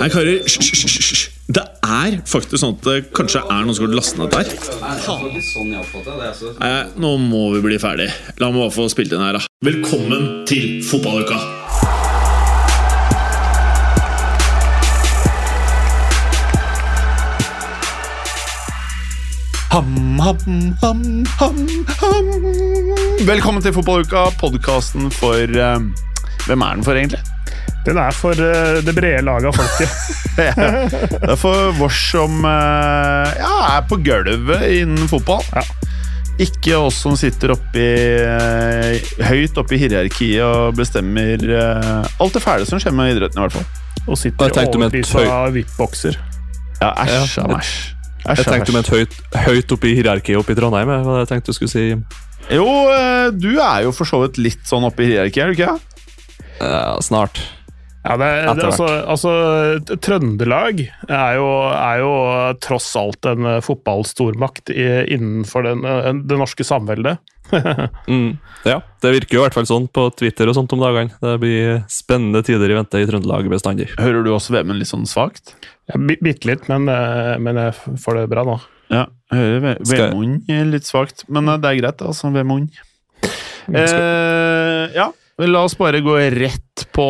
Hei, karer. Hysj. Det er faktisk sånn at det kanskje er noen som har lastet ned der. Nei, nå må vi bli ferdig. La meg bare få spilt inn her, da. Velkommen til fotballuka! Ham, ham, ham, ham, ham. Velkommen til Fotballuka, podkasten for uh, Hvem er den for, egentlig? Den er for uh, det brede laget av folket. Det er for vårs som uh, ja, er på gulvet innen fotball. Ja. Ikke oss som sitter oppi, uh, høyt oppe i hierarkiet og bestemmer alt det fæle som skjer med idretten, i hvert fall. Og sitter i med et VIP-bokser. Ja, æsj Ja. mæsj. æsj. Jeg tenkte om et høyt, høyt oppe i hierarkiet oppe i Trondheim. Hva jeg tenkte du skulle si. Jo, du er jo for så vidt litt sånn oppe i hierarkiet, er du ikke? Snart. Ja, det, er- det, altså, altså, Trøndelag er jo, er jo tross alt en eh, fotballstormakt innenfor den, eh, det norske samveldet. Mm. Ja, det virker jo i hvert fall sånn på Twitter og sånt om dagene. Det blir spennende tider i vente i Trøndelag bestandig. Hører du også VM-en litt sånn svakt? Ja, bi- Bitte litt, men, eh, men jeg får det bra nå. Ja, jeg hører VM-en Vemund litt svakt, men det er greit, altså. Vemund. Eh, ja, la oss bare gå rett på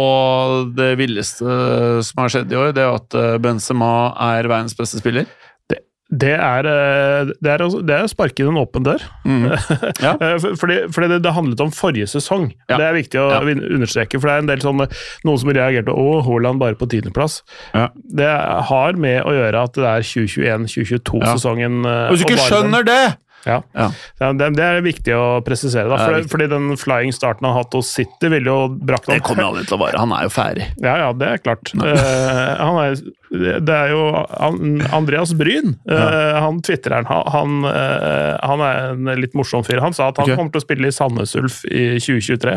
det villeste som har skjedd i år. Det er at eh, Benzema er verdens beste spiller. Det er, eh, det er, å- det er å sparke inn en åpen dør. Ja. Eh, Fordi, fordi det, det handlet om forrige sesong. Ja. Det er viktig å Ja. understreke. For det er en del sånne, noen som reagerte på Haaland bare på tiendeplass. Ja. Det har med å gjøre at det er 2021-2022-sesongen. Hvis du ikke skjønner det! Ja. Ja. Ja, det, det er viktig å presisere. Da, for, viktig. fordi den flying starten han har hatt hos City, ville jo brakt Det kommer aldri til å vare. Han er jo ferdig. Ja, ja, det er klart. Uh, han er, det er jo han, Andreas Bryn. eh, han twittereren. Han, han, eh, han er en litt morsom fyr. Han sa at han okay. kommer til å spille i Sandnes Ulf i 2023.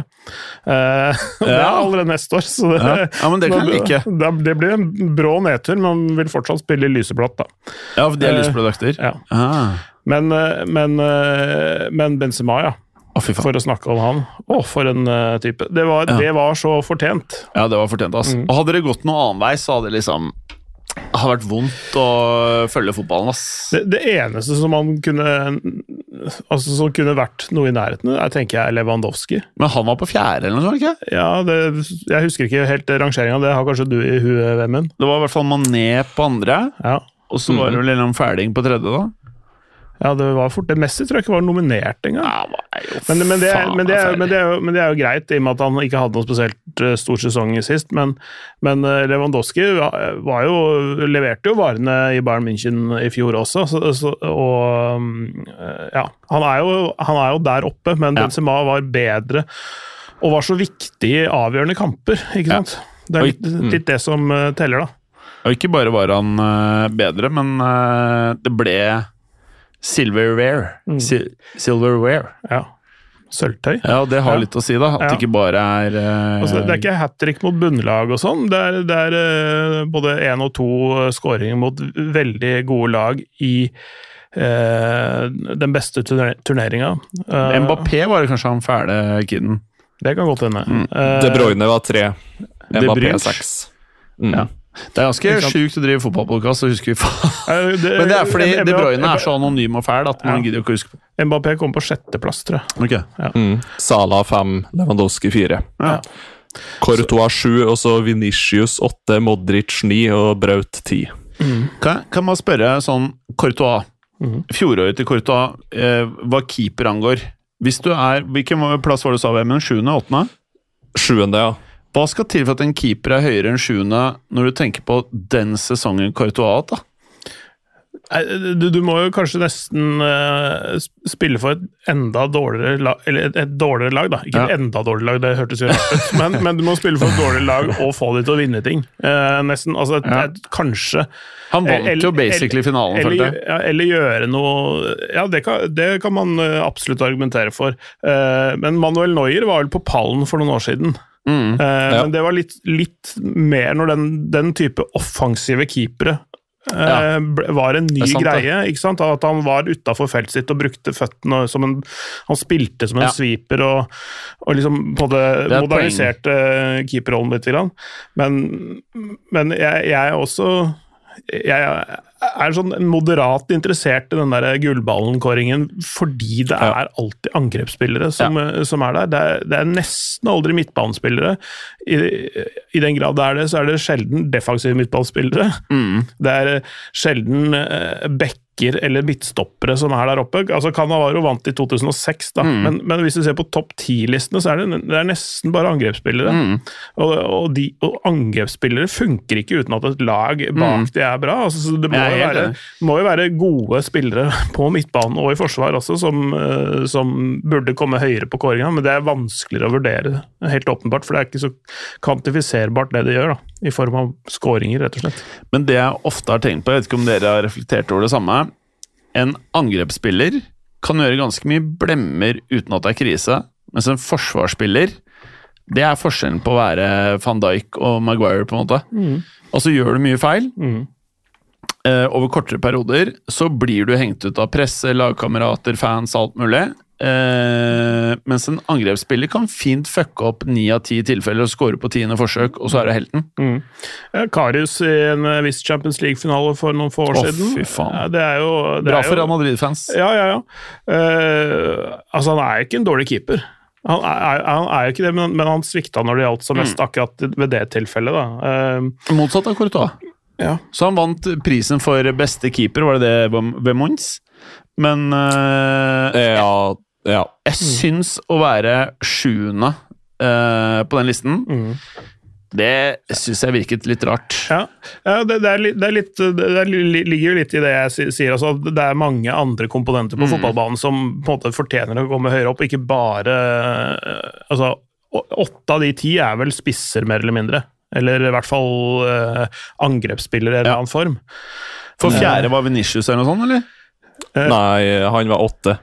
Ja. Det er allerede neste år, så det, Ja. Ja, men det kan jeg ikke. det, det blir en brå nedtur, men han vil fortsatt spille i lyseblått, da. Ja, for de er Eh, lysprodukter. Ja. Ah. Men, eh, men, eh, men Benzema, ja. Oh. For å snakke om han. Å, for en uh, type. Det var, Ja. det var så fortjent. Ja, det var fortjent, ass. Mm. Og hadde det gått noe annen vei, så hadde det liksom det vært vondt å følge fotballen, ass. Det, det eneste som man kunne Altså som kunne vært noe i nærheten, er, tenker jeg Lewandowski. Men han var på fjerde, eller noe sånt? ikke? Ja, det, jeg husker ikke helt rangeringa, det har kanskje du i huet, Vemund? Det var i hvert fall Mané på andre, Ja. og så var det vel en fæling på tredje, da. Ja, det var fort det. Messi tror jeg ikke var nominert engang. Ja, Men, men, det, men, det men, det men det er jo greit, i og med at han ikke hadde noen spesielt eh, stor sesong sist. Men, men eh, Lewandowski var, jo, leverte jo varene i Bayern München i fjor også. Så, så, og mm, eh, ja, han er, jo, han er jo der oppe, men Ja. Benzema var bedre og var så viktig i avgjørende kamper. ikke Ja. Det er litt, litt det som teller, da. Og ikke bare var han bedre, men det ble silverware. Mm. Si silverware. Ja. Sølvtøy. Ja, og det har Ja. litt å si, da. At Ja. det ikke bare er uh... Altså, det er ikke hat trick mot bunnlag og sånn. Det er, det er uh, både én og to eh, skåringer mot veldig gode lag i uh, den beste turner turneringa. Mbappé var det kanskje han fæle kiden. Det kan godt hende. Mm. De Bruyne var tre. Mbappé seks. Mm. Ja. Det er ganske sjukt å drive fotballpodkast og huske faen. Men det er fordi De Bruyne er så anonym og fæl at man Ja. gidder ikke å huske på. Mbappé kom på sjetteplass, tror jeg. Ok. Mm. Sala fem, Lewandowski fire. Ja. Courtois sju, og så Venitius åtte, Modric ni og Braut ti. Kan, kan man spørre sånn Courtois mm. Fjoråret til Courtois, eh, hva keeper angår Hvis du er, Hvilken plass var det du sa, Vemund? Sjuende? Åttende? Sjuende, ja. Hva skal til for at en keeper er høyere enn sjuende når du tenker på den sesongen Courtois har hatt? da? Du, du må jo kanskje nesten uh, spille for et enda dårligere lag, eller et, et dårligere lag, da. Ikke et enda dårligere lag, det hørtes jo rart ut, men, men du må spille for et dårligere lag og få dem til å vinne ting. Uh, nesten, altså et, Ja. et, kanskje Han vant Eller- jo basically finalen, følte jeg. ja, eller gjøre noe Ja, det kan, det kan man eh, absolutt argumentere for. Uh, men Manuel Neuer var vel på pallen for noen år siden. Mm. Eh, Ja. Men det var litt, litt mer når den, den type offensive keepere eh, Ja. ble- var en ny er sant, greie. ikke sant? At han var utafor feltet sitt og brukte føttene som en Han spilte som en Ja. sweeper og, og liksom på det Det er et moderniserte keeperrollen litt. Men, men jeg, jeg er også jeg er sånn moderat interessert i den der gullballen-kåringen fordi det er alltid angrepsspillere som, som er der. Det er, det er nesten aldri midtbanespillere. I, I den grad det er det, så er det sjelden defensive midtbanespillere. Mm. Det er sjelden eh, backer eller midtstoppere som er der oppe. Altså Canavaro vant i 2006, da. Mm. Men, men hvis du ser på topp ti-listene, så er det, det er nesten bare angrepsspillere. Mm. Og, og, de, og angrepsspillere funker ikke uten at et lag bak de er bra. Altså, så det må Mm. Jo, være, må jo være gode spillere på midtbanen og i forsvar også, som, eh, som burde komme høyere på kåringa, men det er vanskeligere å vurdere, helt åpenbart. For det er ikke så kvantifiserbart det de gjør, da, i form av skåringer, rett og slett. Men det jeg ofte har tenkt på, jeg vet ikke om dere har reflektert over det samme En angrepsspiller kan gjøre ganske mye blemmer uten at det er krise, mens en forsvarsspiller det er forskjellen på å være van Dijk og Maguire, på en måte. Altså gjør du mye feil Mm. Eh, over kortere perioder, så blir du hengt ut av presse, lagkamerater, fans, alt mulig. Eh, mens en angrepsspiller kan fint fucke opp ni av ti tilfeller og score på tiende forsøk, og så er det helten. Mm. Karius i en eh, viss Champions League-finale for noen få år Å, siden. fy faen. Ja, det er jo, det Bra er for Real Madrid-fans. Ja, ja, ja. Eh, altså, han er ikke en dårlig keeper. Han er, han er jo ikke det, men, men han svikta når det gjaldt som mest akkurat ved det tilfellet. da. Eh, Motsatt av Courtois. Ja. Så han vant prisen for beste keeper, var det det ved- ved Mons? Men uh, Ja, ja. jeg syns å være sjuende uh, på den listen, Mm. det syns jeg virket litt rart. Ja, ja det, det, er litt, det, er litt, det er, ligger jo litt i det jeg sier. Altså, det er mange andre komponenter på fotballbanen som på en måte fortjener å komme høyere opp, ikke bare eh, altså, Åtte av de ti er vel spisser, mer eller mindre. Eller i hvert fall eh, angrepsspiller i en eller annen form. For fjerde var Venitius eller noe sånt, eller? Nei, han var åtte.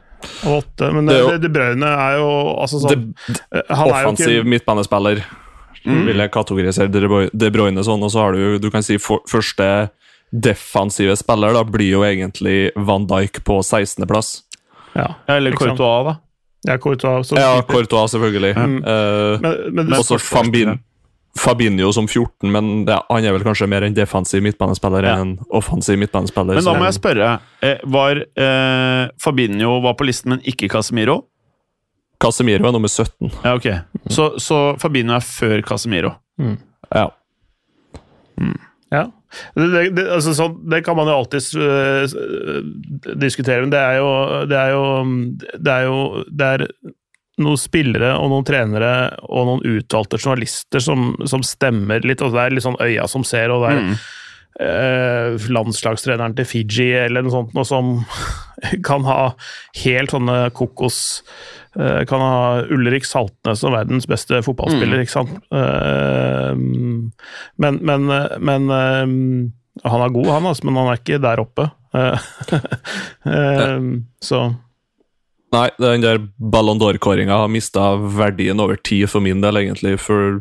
Åtte, men Det det, er jo- det, De Bruyne er jo altså sånn eh, Han er jo Offensiv midtbanespiller, vil jeg kategorisere De Bruyne- De Bruyne sånn. Og så har du du kan si for, første defensive spiller da blir jo egentlig Van Dijk på 16.-plass. ja, Eller Ikke sant. Courtois, da. ja, Courtois Ja. Courtois, selvfølgelig. Mm. Eh, Men, men det, også Fabin, Fabinho som 14, men det, han er vel kanskje mer en defensiv midtbanespiller Ja. enn en offensiv midtbanespiller. Men da må jeg spørre, eh, var eh, Fabinho var på listen, men ikke Casemiro? Casemiro er nummer 17. Ja, ok. Så, så Fabinho er før Casemiro. Ja. Ja. Det, det, altså, så, det kan man jo alltids øh, s- øh, diskutere, men det er jo Det er jo, det er, jo, det er noen spillere og noen trenere og noen uttalte journalister som, som stemmer litt, og det er litt sånn øya som ser, og det er eh, landslagstreneren til Fiji eller noe sånt noe som kan ha helt sånne kokos eh, Kan ha Ulrik Saltnes som verdens beste fotballspiller, ikke sant? Eh, men men, men eh, han er god, han, altså, men han er ikke der oppe. Eh, eh, så Nei, den der Ballon d'Or-kåringa har mista verdien over tid for min del, egentlig. For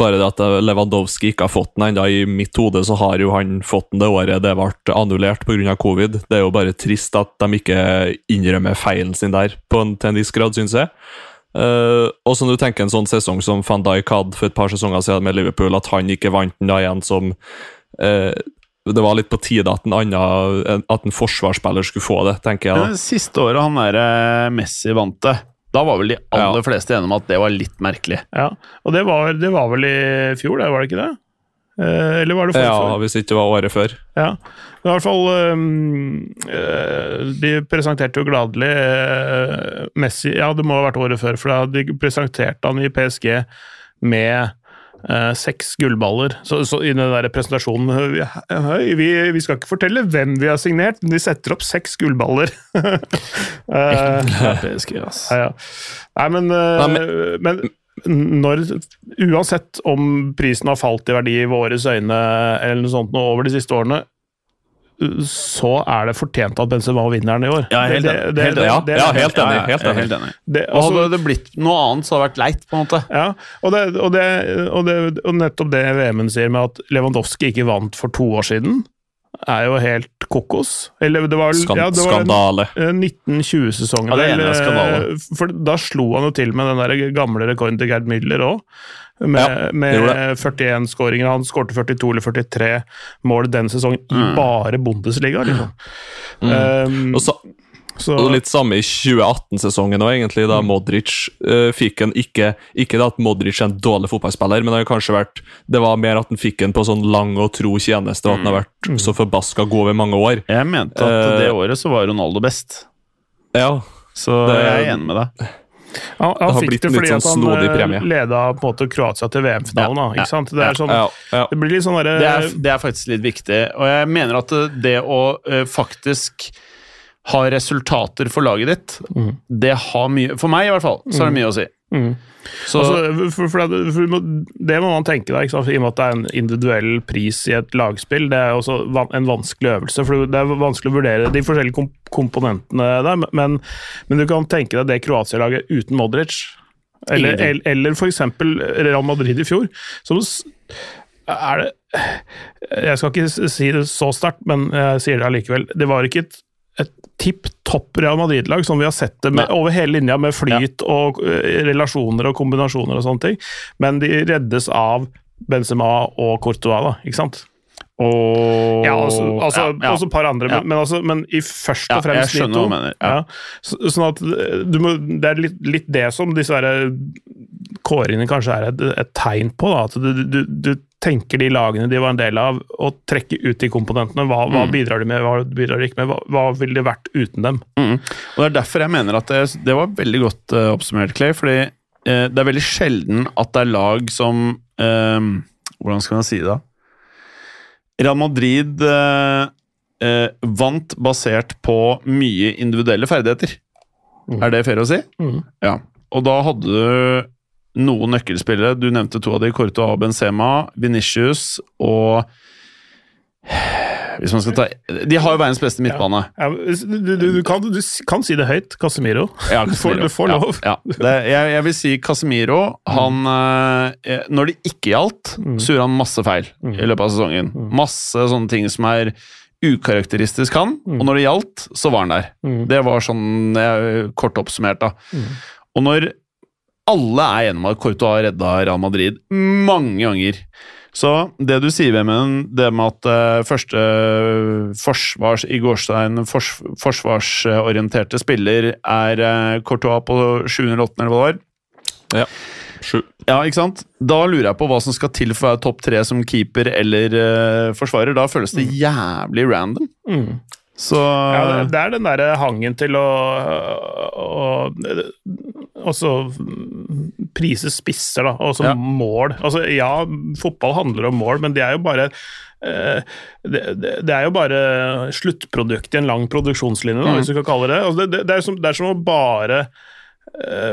bare det at Lewandowski ikke har fått den ennå, i mitt hode så har jo han fått den det året det ble annullert pga. covid. Det er jo bare trist at de ikke innrømmer feilen sin der, på en, til en viss grad, syns jeg. Uh, og så når du tenker en sånn sesong som van Dijk hadde for et par sesonger siden med Liverpool, at han ikke vant den da igjen som eh, Det var litt på tide at en annen At en forsvarsspiller skulle få det, tenker jeg. da. Det siste året han der eh, Messi vant det, da var vel de aller Ja. fleste enige om at det var litt merkelig. Ja, og det var, det var vel i fjor, det, var det ikke det? Eh, eller var det Ja, hvis ikke det var året før. Ja. Men I hvert fall øh, De presenterte jo gladelig øh, Messi Ja, det må ha vært året før, for da de presenterte han i PSG med eh, seks gullballer. Så, så i den der presentasjonen vi, vi, vi skal ikke fortelle hvem vi har signert, men de setter opp seks gullballer. Eh, ja, ja. Nei, men, eh, men når Uansett om prisen har falt i verdi i våre øyne eller noe sånt nå over de siste årene, så er det fortjent at Benzema vinner den i år. Ja, helt enig. Helt Ja, enig. Og altså- hadde det blitt noe annet, så hadde det vært leit, på en måte. Ja, og, det, og, det, og, det, og nettopp det VM-en sier med at Lewandowski ikke vant for to år siden, er jo helt kokos. Eller det var, ja, det var skandale. eh, 1920-sesongen. Ja, eh, da slo han jo til med den der gamle rekorden til Gerd Müller òg. Med, Ja, med 41 skåringer. Han skårte 42 eller 43 mål den sesongen i Mm. bare Bundesliga, liksom. Um, Og så, så, Og litt samme i 2018-sesongen òg, egentlig, da Modric uh, fikk en ikke, ikke at Modric er en dårlig fotballspiller, men det har kanskje vært Det var mer at han fikk en på sånn lang og tro tjeneste, og at han har vært så forbaska god over mange år. Jeg mente at uh, det året så var Ronaldo best. Ja, Så Det- jeg er enig med deg. Han, han det har fikk blitt det fordi sånn at han snodig eh, premie. leda på en måte Kroatia til VM-finalen. da, Ja, ikke sant? Det er sånn, ja, ja. det blir litt sånn derre Det er, det er faktisk litt viktig, og jeg mener at det, det å uh, faktisk ha resultater for laget ditt, Mm. det har mye For meg, i hvert fall, så har det mye å si. Mm. Så Altså, for, for, det- for, det må man tenke sant? i og med at det er en individuell pris i et lagspill. Det er også en vanskelig øvelse, for det er vanskelig å vurdere de forskjellige komp komponentene der. Men, men du kan tenke deg det Kroatia-laget uten Modric, eller, eller, eller f.eks. Real Madrid i fjor. som er det Jeg skal ikke si det så sterkt, men jeg sier det allikevel. Det var ikke et et tipp topp Real Madrid-lag, som vi har sett det med, over hele linja, med flyt og uh, relasjoner og kombinasjoner og sånne ting. Men de reddes av Benzema og Courtois, da, ikke sant? og Ja, altså, altså, ja, ja. også et par andre, Ja. men, men, altså, men i først og fremst jeg skjønner de to. ja. Så, sånn at eh, du må, Det er litt, litt det som disse kåringene kanskje er et, et tegn på. Da, at du, du, du tenker de lagene de var en del av, og trekker ut de komponentene. Hva, hva Mm. bidrar de med, hva bidrar de ikke med? Hva, hva ville det vært uten dem? Mm. Og Det er derfor jeg mener at det, det var veldig godt uh, oppsummert, Clay. Fordi uh, det er veldig sjelden at det er lag som uh, Hvordan skal man si det? Real Madrid vant basert på mye individuelle ferdigheter. Mm. Er det fair å si? Mm. Ja. Og da hadde du noen nøkkelspillere. Du nevnte to av de, Korto og Benzema, Venitius og hvis man skal ta De har jo verdens beste midtbane. Ja, du, du, du, kan, du kan si det høyt. Casemiro. Ja, får, du får lov. Ja, ja. Det, jeg, jeg vil si Casemiro Han mm. Når det ikke gjaldt, Mm. så gjorde han masse feil i løpet av sesongen. Masse sånne ting som er ukarakteristisk han, og når det gjaldt, så var han der. Mm. Det var sånn jeg, kort oppsummert, da. Og når alle er enige om at Courtois redda Real Madrid mange ganger så det du sier, Vemund, det med at uh, første forsvars, i gårstegn fors, forsvarsorienterte spiller er uh, Courtois på 7. eller 8., eller hva det var, Ja. Sju. ja, ikke sant? Da lurer jeg på hva som skal til for å være topp tre som keeper eller uh, forsvarer. Da føles det jævlig random. Mm. Så Ja, det, er den derre hangen til å, å også prise spisser, da. Også Ja. mål. Altså, ja, fotball handler om mål, men det er jo bare eh, det, det, er jo bare sluttproduktet i en lang produksjonslinje, da, Mm. hvis du kan kalle det altså, det. Det, er som, det er som å bare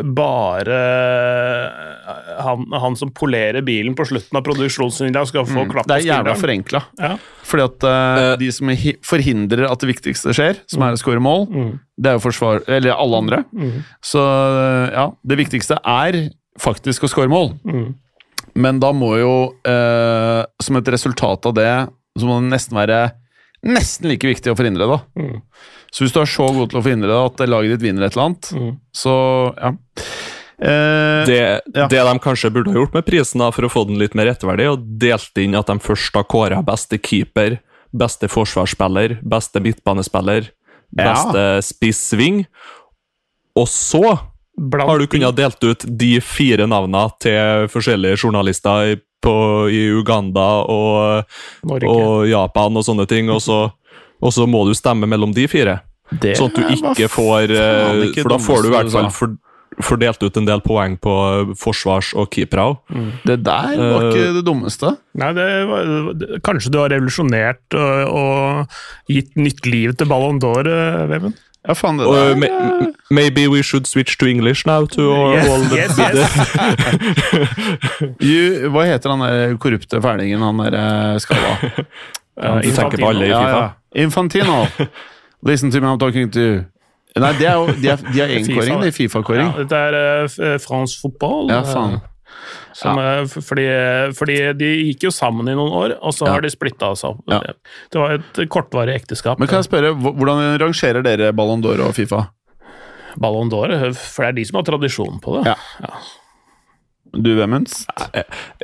bare eh, han, han som polerer bilen på slutten av produksjonslinja, skal få klapp Mm. det er jævla forenkla. Ja. Fordi at eh, Eh. de som forhindrer at det viktigste skjer, som er å skåre mål, Mm. det er jo forsvar... Eller alle andre. Mm. Så eh, ja, det viktigste er faktisk å skåre mål. Mm. Men da må jo, uh, som et resultat av det, så må det nesten være nesten like viktig å forhindre det. da. Mm. Så hvis du er så god til å forhindre det at laget ditt vinner et eller annet, Mm. så ja. Eh, Det, Ja. det de kanskje burde ha gjort med prisen da, for å få den litt mer rettferdig, og delt inn at de først har kåra beste keeper, beste forsvarsspiller, beste midtbanespiller, Ja. beste spissving, og så Blant har du kunnet kunnet delt ut de fire navnene til forskjellige journalister i, på, i Uganda og, og Japan og sånne ting, og så, og så må du stemme mellom de fire. det Sånn at du ikke får eh, faen ikke For da får du i hvert fall for, fordelt ut en del poeng på forsvars- og keepere mm. Det der var ikke det dummeste. Nei, det var, det, Kanskje du har revolusjonert og, og gitt nytt liv til Ballon d'Or, eh, Vemund? Ja, faen, det der ma- maybe we should switch to English now to Yes, all the, yes, yes. you, Hva heter han der korrupte fælingen, han der eh, skalla? Uh, Du tenker på alle i Ja, Fifa? ja. Infantino. Listen to me, I'm talking to Nei, det er jo, de, er, de har egen kåring, det er Fifa-kåring. Ja, det er uh, fransk fotball. Ja, faen. Som, ja. fordi, fordi de gikk jo sammen i noen år, og så Ja. har de splitta seg opp. Ja. Det var et kortvarig ekteskap. Men kan jeg spørre, hvordan rangerer dere Ballon d'Or og Fifa? Ballon d'Or, eh, for det er de som har tradisjon på det. Ja. Du, Vemunds?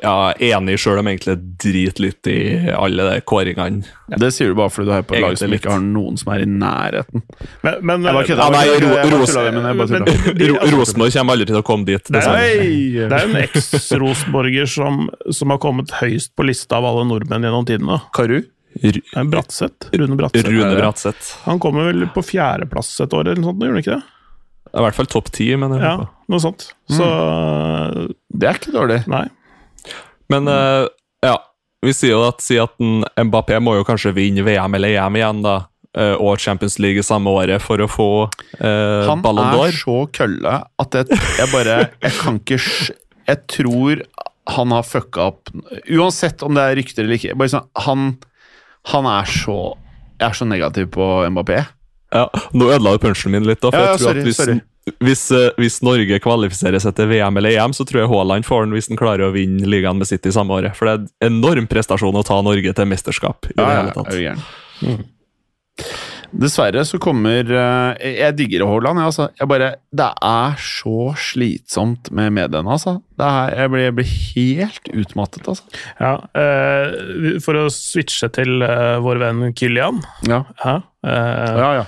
Ja, enig sjøl om egentlig driter litt i alle de kåringene. Det sier du bare fordi du er på et lag som litt. ikke har noen som er i nærheten. Men, men Jeg bare kødder. Ja, Jeg jeg jeg Rosenborg kommer aldri til å komme dit. Det er, er en eks-Rosenborger som, som har kommet høyst på lista av alle nordmenn gjennom tidene. Karu? Bratseth. Rune Bratseth. Rune Bratseth. Han kommer vel på fjerdeplass et år, eller noe sånt, gjør han ikke det? I hvert fall topp ti, mener jeg Ja, noe sånt. Så Det er ikke dårlig. nei. Men uh, ja, vi sier jo at, sier at en Mbappé må jo kanskje vinne VM eller EM igjen, da. eh, Og Champions League samme året for å få Han Ballon er så kølle at jeg, jeg bare Jeg kan ikke Jeg tror han har fucka opp Uansett om det er rykter eller ikke. Bare sånn, han, han er så Jeg er så negativ på Mbappé. Ja, nå ødela du punchen min litt, da. For Ja, ja, jeg tror sorry, at hvis, sorry. Hvis, eh, hvis Norge kvalifiserer seg til VM eller EM, så tror jeg Haaland får den hvis han klarer å vinne ligaen med City samme året. For det er en enorm prestasjon å ta Norge til mesterskap. i Ja, det hele tatt. er du. Dessverre så kommer eh, Jeg digger Haaland, jeg, altså. Jeg bare Det er så slitsomt med mediene, altså. Det er, jeg, blir, jeg blir helt utmattet, altså. Ja, eh, for å switche til eh, vår venn Kylian. Ja, Ja, eh, ja. ja.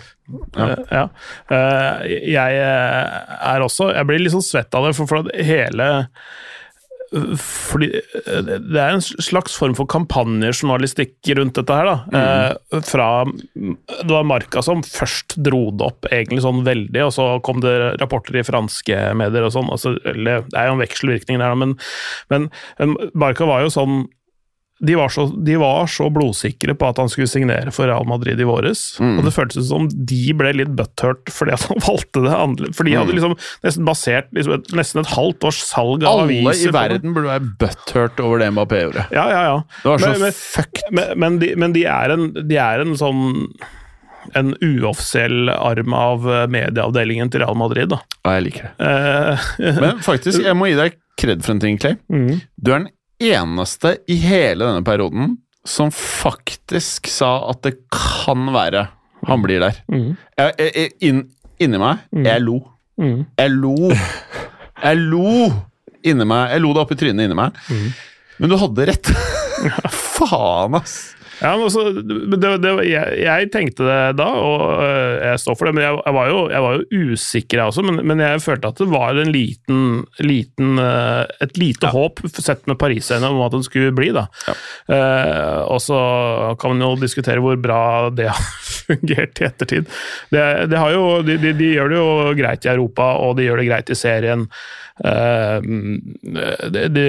Ja. Eh. Eh, jeg eh, er også Jeg blir litt sånn svett av det, for, for at hele fordi eh, Det er en slags form for kampanjejournalistikk rundt dette her. da. Eh, fra Det var Marka som først dro det opp egentlig sånn veldig, og så kom det rapporter i franske medier og sånn. Altså, det er jo en vekselvirkning der, men, men, Marka var jo sånn de var, så, de var så blodsikre på at han skulle signere for Real Madrid i våres. Mm. Og det føltes som de ble litt butthurt fordi at han valgte det andre. For de hadde Mm. liksom nesten basert liksom et, nesten et halvt års salg av Alle aviser i verden burde være butthurt over det Mbappé gjorde. Ja, ja, ja. Det var så Men- men- fucked. Men, men, de, men de, er en, de er en sånn en uoffisiell arm av eh, medieavdelingen til Real Madrid, da. Ja, jeg liker det. Eh, Men faktisk, jeg må gi deg kred for en ting, Clay. mm. Du er den eneste i hele denne perioden som faktisk sa at det kan være han blir der. Mm. Jeg, jeg, inn, inni meg, jeg lo. Mm. Jeg lo. Jeg lo inni meg. Jeg lo det opp i trynet inni meg. Men du hadde rett. Faen, ass. Ja, men også, det, det, jeg, jeg tenkte det da, og øh, jeg står for det, men jeg, jeg, var, jo, jeg var jo usikker jeg også, men, men jeg følte at det var en liten, liten øh, et lite håp sett med Paris-øyne om at den skulle bli. da. Eh, og så kan man jo diskutere hvor bra det har fungert i ettertid. Det, det har jo, de, de, de gjør det jo greit i Europa, og de gjør det greit i serien. Eh, de, det,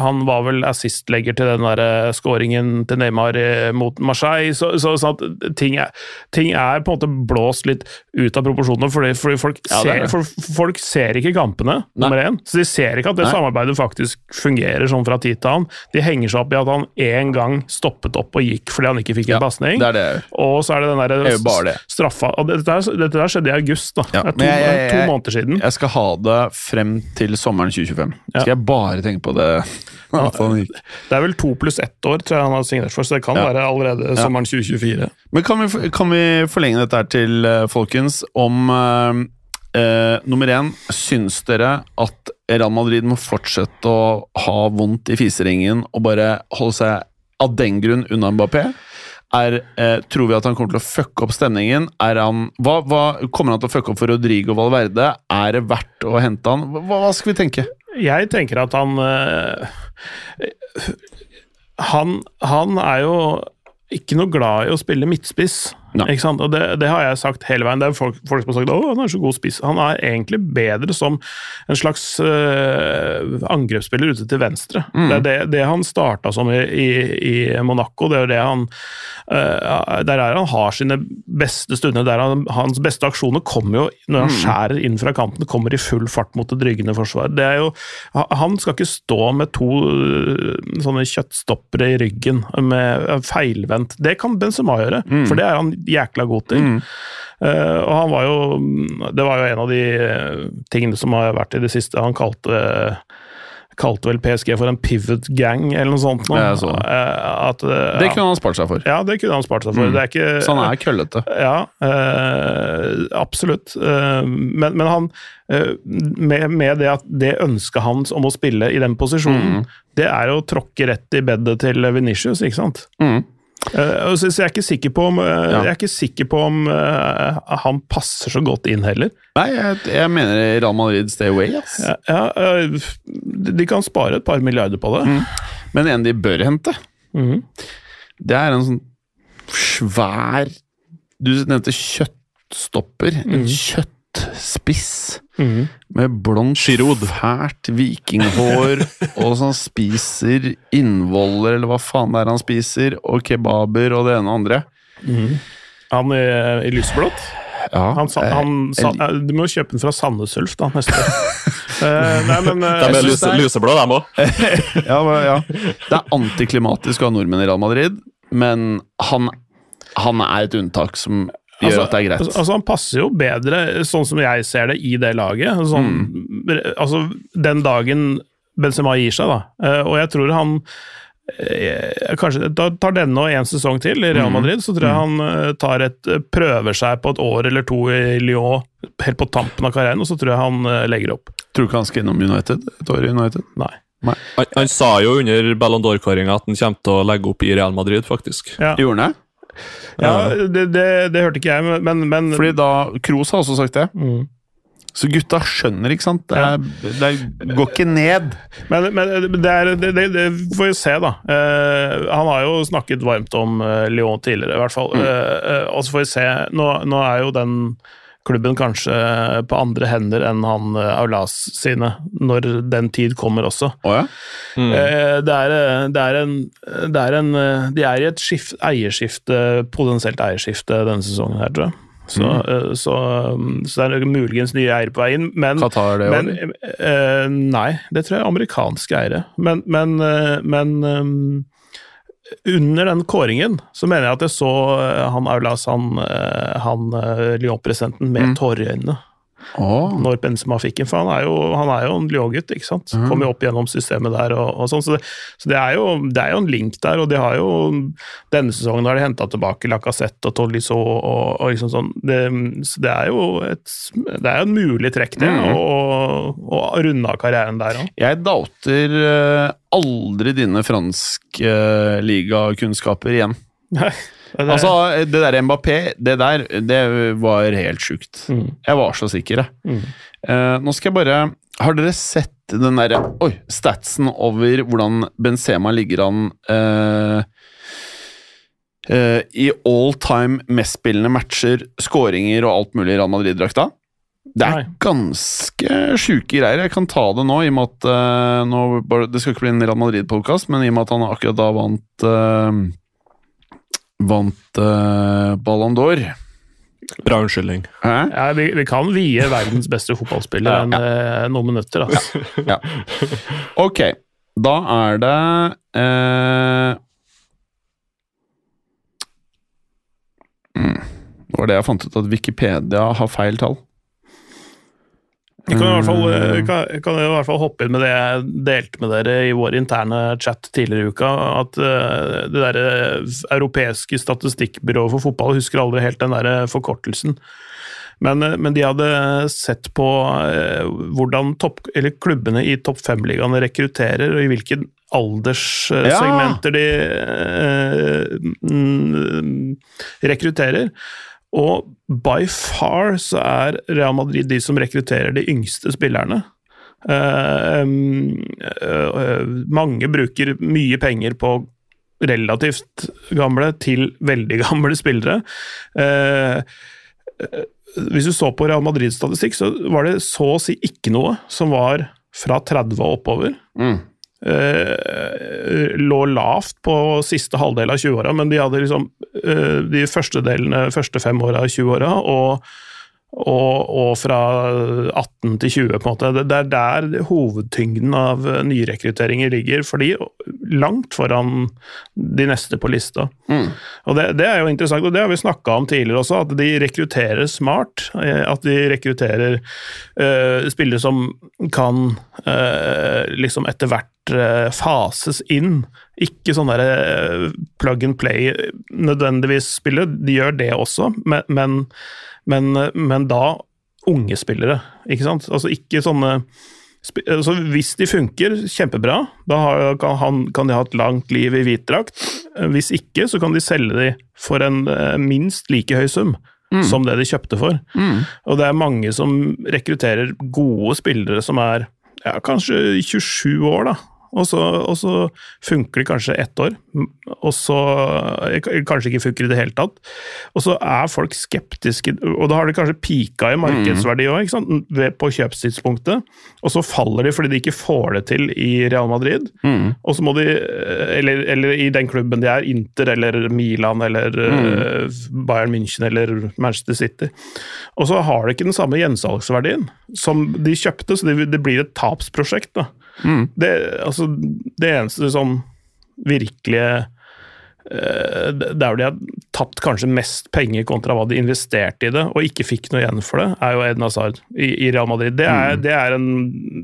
han var vel assistlegger til den der scoringen til Neymar eh, mot Marseille, så, så, så ting er, ting er på en måte blåst litt ut av proporsjonene, fordi, fordi folk, Ja, er ser, for, folk ser ikke kampene, nummer én. Så de ser ikke at det Nei. samarbeidet faktisk fungerer sånn fra tid til annen. De henger seg opp i at han én gang stoppet opp og gikk fordi han ikke fikk en Ja, pasning. jeg gjør. Og så er det den der Det er jo bare det. straffa og dette, der, dette der skjedde i august, da. Ja, det er to, jeg- jeg- to måneder siden. Jeg skal ha det frem til sommeren 2025. Ja. Skal jeg bare tenke på det? Det er vel to pluss ett år, tror jeg han har signert for, så det kan Ja. være allerede sommeren 2024. Men kan vi, kan vi forlenge dette her til, eh, folkens, om eh, eh, nummer én Syns dere at Real Madrid må fortsette å ha vondt i fiseringen og bare holde seg av den grunn unna Mbappé? Er, eh, tror vi at han kommer til å fucke opp stemningen? Han, hva, hva, kommer han til å fucke opp for Rodrigo Valverde? Er det verdt å hente han? Hva, hva skal vi tenke? Jeg tenker at han eh, han, han er jo ikke noe glad i å spille midtspiss. Og det, det har jeg sagt hele veien. Det er folk, folk som har sagt at han er så god spiss. Han er egentlig bedre som en slags øh, angrepsspiller ute til venstre. Mm. Det er det, det han starta som i, i, i Monaco. Det er det han øh, Der er han har sine beste stunder. Der han, hans beste aksjoner kommer jo når han skjærer inn fra kanten, kommer i full fart mot det dryggende forsvar. Det er jo, han skal ikke stå med to øh, sånne kjøttstoppere i ryggen med feilvendt. Det kan Benzema gjøre, for det er han jækla god til. Eh, og han var jo Det var jo en av de eh, tingene som har vært i det siste. Han kalte kalte vel PSG for en pivot gang, eller noe sånt. Noe. Så. Eh, at, ja. Det kunne han spart seg for. ja, det kunne han spart seg for. Mm. Det ikke, Så han er køllete. ja, øh, absolutt. Men, men han med, med det at det ønsket hans om å spille i den posisjonen, det er å tråkke rett i bedet til Venitius, ikke sant? Mm. Eh, jeg er ikke sikker på om, eh, Ja. jeg er ikke sikker på om eh, han passer så godt inn heller. Nei, jeg, jeg mener Real Madrid stay away, Yes. Ja, de kan spare et par milliarder på det. Men en de bør hente, mm. det er en sånn svær Du nevnte kjøttstopper. En kjøttspiss mm. med blondt, fælt vikinghår, og som spiser innvoller, eller hva faen det er han spiser, og kebaber og det ene og andre. Han i, i lysblått. Ja, Han, sa- eh, han, sa, jeg- eh, du må kjøpe den fra Sandnes Ulf da, neste år. Eh, nei, men eh, De er er- lyseblå, dem òg. ja, ja. Det er antiklimatisk å ha nordmenn i Real Madrid, men han, han er et unntak som gjør Altså, at det er greit. Altså, han passer jo bedre, sånn som jeg ser det, i det laget. Sånn, Mm. Altså, den dagen Benzema gir seg, da. Eh, Og jeg tror han eh, Kanskje da tar denne og en sesong til i Mm. Real Madrid, så tror jeg han eh, tar et, prøver seg på et år eller to i Lyon, helt på tampen av karrieren, og så tror jeg han legger opp. Tror du ikke han skal innom United? Et år i United? Nei. Han, han sa jo under Ballon d'Or-kåringa at han kommer til å legge opp i Real Madrid, faktisk. Ja, Gjorde han det? Ja det, det, det hørte ikke jeg, men, men Fordi da Kroos har også sagt det. Mm. Så gutta skjønner, ikke sant? Det, er, det går ikke ned. Men, men det, er, det, det, får vi se, da. Uh, han har jo snakket varmt om eh, Lyon tidligere, i hvert fall. Eh, og så får vi se. Nå, nå er jo den klubben kanskje på andre hender enn han eh, Aulas sine, når den tid kommer også. Oh, ja? Mm. Eh, det, er, eh, det, er en, det er en De er i et skift, eierskifte, potensielt eierskifte denne sesongen her, tror jeg. Så, Mm. så, så det er muligens nye eiere på vei inn, men Qatar det men, nei, det tror jeg er amerikanske eiere. Men, men, eh, men under den kåringen så mener jeg at jeg så eh, han Aulas, han, eh, han eh, Lyon-presidenten, med Mm. tårer i øynene Å. når Benzema fikk den. For han er jo, han er jo en Lyon-gutt, ikke sant. Mm. Kom jo opp gjennom systemet der og, og sånn. Så, det, så det, er jo, det er jo en link der, og de har jo Denne sesongen har de henta tilbake Lacassette og Tolisso og, og liksom sånn. Det, så det er jo et, det er en mulig trekk, det, Mm. å å runde av karrieren der òg. Jeg doubter eh, aldri dine franske eh, ligakunnskaper igjen. Altså, det der Mbappé, det der, det var helt sjukt. Mm. Jeg var så sikker, jeg. Mm. Eh, nå skal jeg bare Har dere sett den derre Oi! Statsen over hvordan Benzema ligger an eh, eh, i all time mestspillende matcher, skåringer og alt mulig i Real Madrid-drakta? Det er ganske sjuke greier. Jeg kan ta det nå, i og med at eh, nå, Det skal ikke bli en Real Madrid-podkast, men i og med at han akkurat da vant eh, Vant uh, Ballon d'Or. Bra unnskyldning. Ja, vi, vi kan vie verdens beste fotballspiller Ja, enn eh, noen minutter. Altså. Ja. Ok, da er det eh, mm, Det var det jeg fant ut, at Wikipedia har feil tall. Vi kan, i hvert fall, eh, Mm. kan, kan i hvert fall hoppe inn med det jeg delte med dere i vår interne chat tidligere i uka. At eh, det der europeiske statistikkbyrået for fotball husker aldri helt den der forkortelsen. Men, eh, men de hadde sett på hvordan topp, eller klubbene i topp fem-ligaene rekrutterer, og i hvilke alderssegmenter de eh, mm, rekrutterer. Og by far så er Real Madrid de som rekrutterer de yngste spillerne. Uh, uh, mange bruker mye penger på relativt gamle til veldig gamle spillere. Uh, hvis du så på Real Madrid-statistikk, så var det så å si ikke noe som var fra 30 og oppover. Mm. Eh, lå lavt på siste halvdel av 20-åra, men de hadde liksom eh, de første delene, første fem åra av 20-åra, og, og, og fra 18 til 20, på en måte. Det, er der hovedtyngden av nyrekrutteringer ligger, for de langt foran de neste på lista. Mm. Og det, det er jo interessant, og det har vi snakka om tidligere også, at de rekrutterer smart. eh, At de rekrutterer eh, spillere som kan eh, liksom etter hvert fases inn. Ikke sånn derre eh, plug and play nødvendigvis spille, de gjør det også, men, men, men, men da unge spillere, ikke sant? Altså ikke sånne altså Hvis de funker kjempebra, da har, kan, han, kan de ha et langt liv i hvit drakt. Hvis ikke, så kan de selge de for en eh, minst like høy sum som det de kjøpte for. Mm. Og det er mange som rekrutterer gode spillere som er ja, kanskje 27 år, da. Og så, og så funker det kanskje ett år, og så eh, kanskje ikke funker i det hele tatt. Og så er folk skeptiske, og da har det kanskje pika i markedsverdi òg, på kjøpstidspunktet. Og så faller de fordi de ikke får det til i Real Madrid. Mm. Og så må de, eh, eller, eller i den klubben de er, Inter eller Milan eller mm. Bayern München eller Manchester City. Og så har det ikke den samme gjensalgsverdien som de kjøpte, så det, det blir et tapsprosjekt. da. Mm. Det, altså, det eneste som virkelig eh, Der de har tatt kanskje mest penger kontra hva de investerte i det, og ikke fikk noe igjen for det, er jo Eden Hazard i, i Real Madrid. Det er, det er en,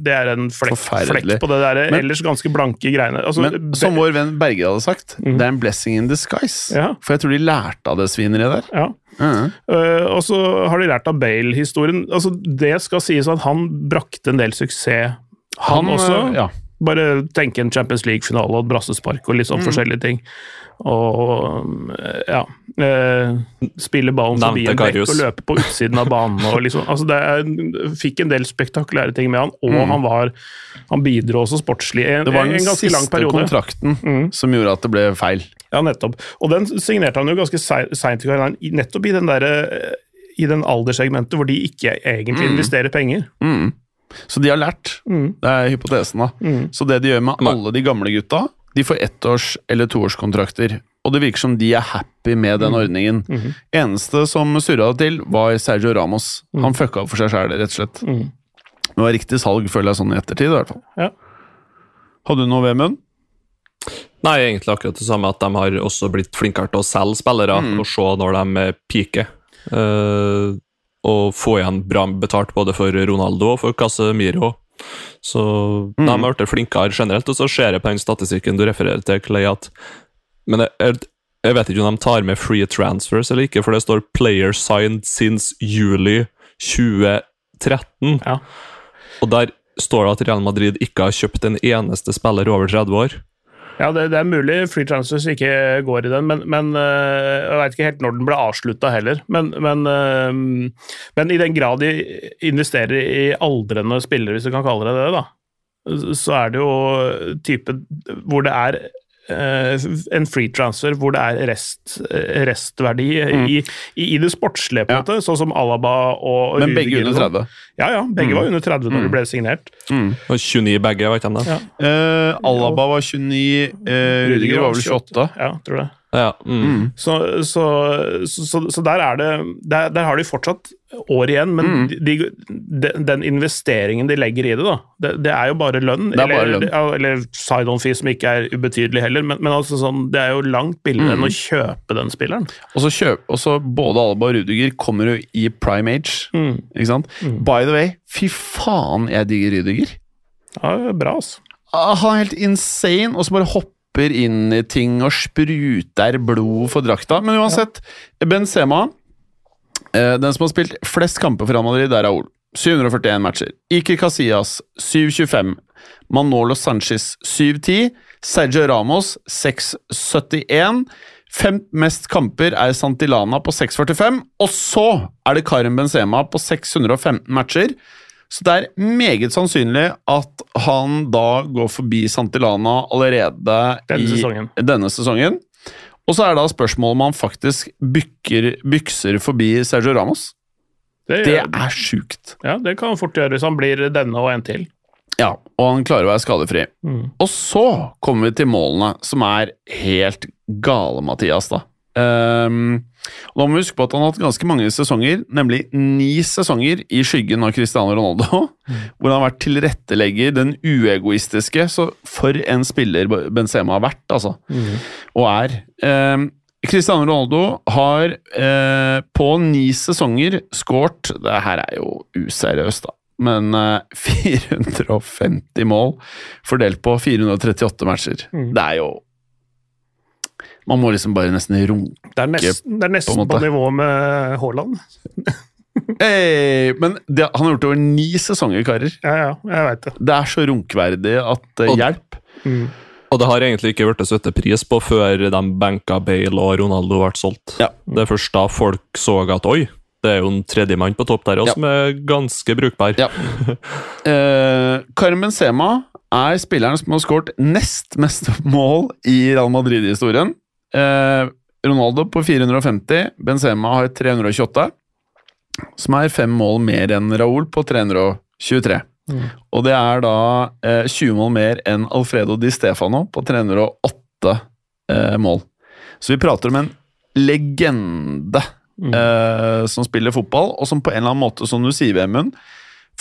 det er en flekk, flekk på det der Men- ellers ganske blanke greiene. Altså, Men som vår venn Berger hadde sagt, det er en blessing in disguise. Ja. For jeg tror de lærte av det svineriet der. ja. Mm. Uh, og så har de lært av Bale-historien. Altså, det skal sies at han brakte en del suksess, han, også. øh, Ja. Bare tenke en Champions League-finale og et brassespark og litt sånn forskjellige ting. Og eh, ja eh, Spille ballen forbi en bekk og løpe på utsiden av banen. Og liksom, altså det er, fikk en del spektakulære ting med han, og han var Han bidro også sportslig en, Det var en den ganske lang siste periode. kontrakten Mm. som gjorde at det ble feil. Ja, nettopp. Og den signerte han jo ganske seint i karrieren, nettopp i den derre i den alderssegmentet hvor de ikke egentlig investerer penger. Mm. Så de har lært. Mm. Det er hypotesen, da. Mm. Så det de gjør med alle de gamle gutta, de får ettårs- eller toårskontrakter. Og det virker som de er happy med den ordningen. Mhm. Eneste som surra det til, var Sergio Ramos. Han fucka opp for seg sjæl, rett og slett. Mm. Det var riktig salg, føler jeg sånn i ettertid. i hvert fall. Ja. Hadde du noe, Vemund? Nei, egentlig akkurat det samme at de har også blitt flinkere til å selge spillere Mm. og se når de peaker. Eh, og få igjen bra betalt både for Ronaldo og for Casemiro. Så Mm. de har blitt flinkere generelt. Og så ser jeg på den statistikken du refererer til, Clay, at Men jeg, jeg, vet ikke om de tar med free transfers eller ikke, for det står 'player signed since juli 2013'. Ja. Og der står det at Real Madrid ikke har kjøpt en eneste spiller over 30 år. Ja, det, det er mulig Flytransfers ikke går i den, men, men øh, jeg veit ikke helt når den ble avslutta heller. Men, men, øh, men i den grad de investerer i aldrende spillere, hvis du kan kalle det det, da, så er det jo type hvor det er en free transfer hvor det er rest, restverdi i, i, i det sportslige, på en Ja. måte, sånn som Alaba og Men begge Rudiger og under sånn. 30. Ja, ja, begge var under 30 når de ble signert. Og 29 begge, vet de det? Ja. Uh, Alaba var 29, uh, Rudiger var vel 28. Ja, tror det. Ja. Mm. Så, så, så, så, så der er det der, der har de fortsatt år igjen, men Mm. de, de, den investeringen de legger i det, da, det, det er jo bare lønn. Det er bare eller, lønn. eller, eller side-on-fee, som ikke er ubetydelig heller, men, men altså sånn, det er jo langt billigere Mm. enn å kjøpe den spilleren. Og så kjøp, både Alba og Rudiger kommer jo i prime age. Mm. Ikke sant? By the way, fy faen, jeg digger Rudiger. Ja, bra, altså. Han er helt insane, og så bare hopper inn i ting og spruter blod for drakta. Men uansett, Benzema eh, Den som har spilt flest kamper for Real det er Ol. 741 matcher. Iker Casillas 725. Manolo Sanchez 710. Sergio Ramos 671. Fem mest kamper er Santilana på 645. Og så er det Karim Benzema på 615 matcher. Så det er meget sannsynlig at han da går forbi Santilana allerede Denne i sesongen. denne sesongen. Og så er da spørsmålet om han faktisk bykker, bykser forbi Sergio Ramos. Det, Det er sjukt. ja, det kan han fort gjøre hvis han blir denne og en til. Ja, og han klarer å være skadefri. Mm. Og så kommer vi til målene, som er helt gale, Mathias. da. Ehm, og da må vi huske på at han har hatt ganske mange sesonger, nemlig ni sesonger i skyggen av Cristiano Ronaldo, hvor han har vært tilrettelegger, den uegoistiske. Så for en spiller Benzema har vært, altså. Og er. Ehm, Cristiano Ronaldo har eh, på ni sesonger skåret Det her er jo useriøst, da. Men eh, 450 mål fordelt på 438 matcher. Det er jo Man må liksom bare nesten runke Det er nesten, det er nesten på, på, nivå med Haaland. hey, Men det, han har gjort det over ni sesonger, karer. Ja, ja, jeg vet det. Det er så runkverdig at eh, Og- hjelp. Og det har egentlig ikke blitt satt pris på før de benka Bale og Ronaldo ble solgt. Ja. Det er først da folk så at oi, det er jo en tredjemann på topp der også, Ja. som er ganske brukbar. Ja. Eh, Carmen Sema er spilleren som har skåret nest mest mål i Real Madrid-historien. Eh, Ronaldo på 450, Benzema har 328, som er fem mål mer enn Raúl på 323. Og det er da eh, 20 mål mer enn Alfredo Di Stefano på 308 eh, mål. Så vi prater om en legende eh, som spiller fotball, og som på en eller annen måte, som du sier, Vemund,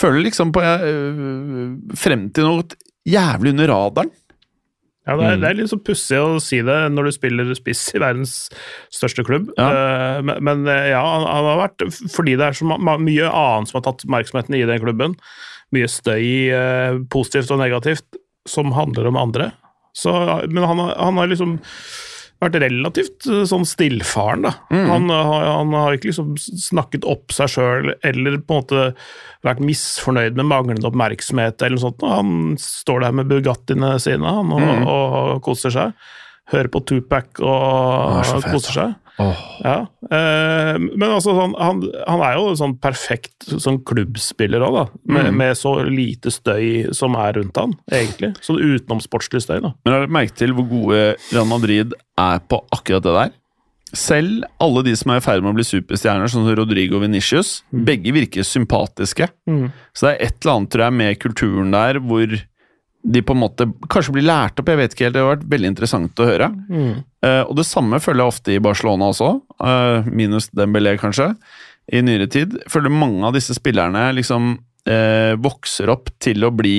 føler liksom på eh, frem til noe jævlig under radaren. Ja, det er, det er litt så pussig å si det når du spiller spiss i verdens største klubb. Eh, men, men eh, ja, han, har vært Fordi det er så mye annet som har tatt oppmerksomheten i den klubben, mye støy, eh, positivt og negativt, som handler om andre. Så, men han, han har liksom vært relativt eh, sånn stillfaren, da. Han, har- han har ikke liksom snakket opp seg sjøl eller på en måte vært misfornøyd med manglende oppmerksomhet eller noe sånt. Han står der med Bugattiene sine han, og, og koser seg. Hører på Tupac og er koser seg. Ja. Eh, men altså, han, han, han er jo sånn perfekt sånn klubbspiller òg, da. Med, med så lite støy som er rundt han, egentlig. Sånn utenomsportslig støy, da. Men har dere merket til hvor gode Real Madrid er på akkurat det der? Selv alle de som er i ferd med å bli superstjerner, sånn som Rodrigo Venicius, begge virker sympatiske. Så det er et eller annet, tror jeg, med kulturen der hvor de på en måte kanskje blir lært opp, jeg vet ikke helt, det har vært veldig interessant å høre. Eh, og det samme føler jeg ofte i Barcelona også, uh, minus Dembélé kanskje, i nyere tid. Jeg føler mange av disse spillerne liksom uh, vokser opp til å bli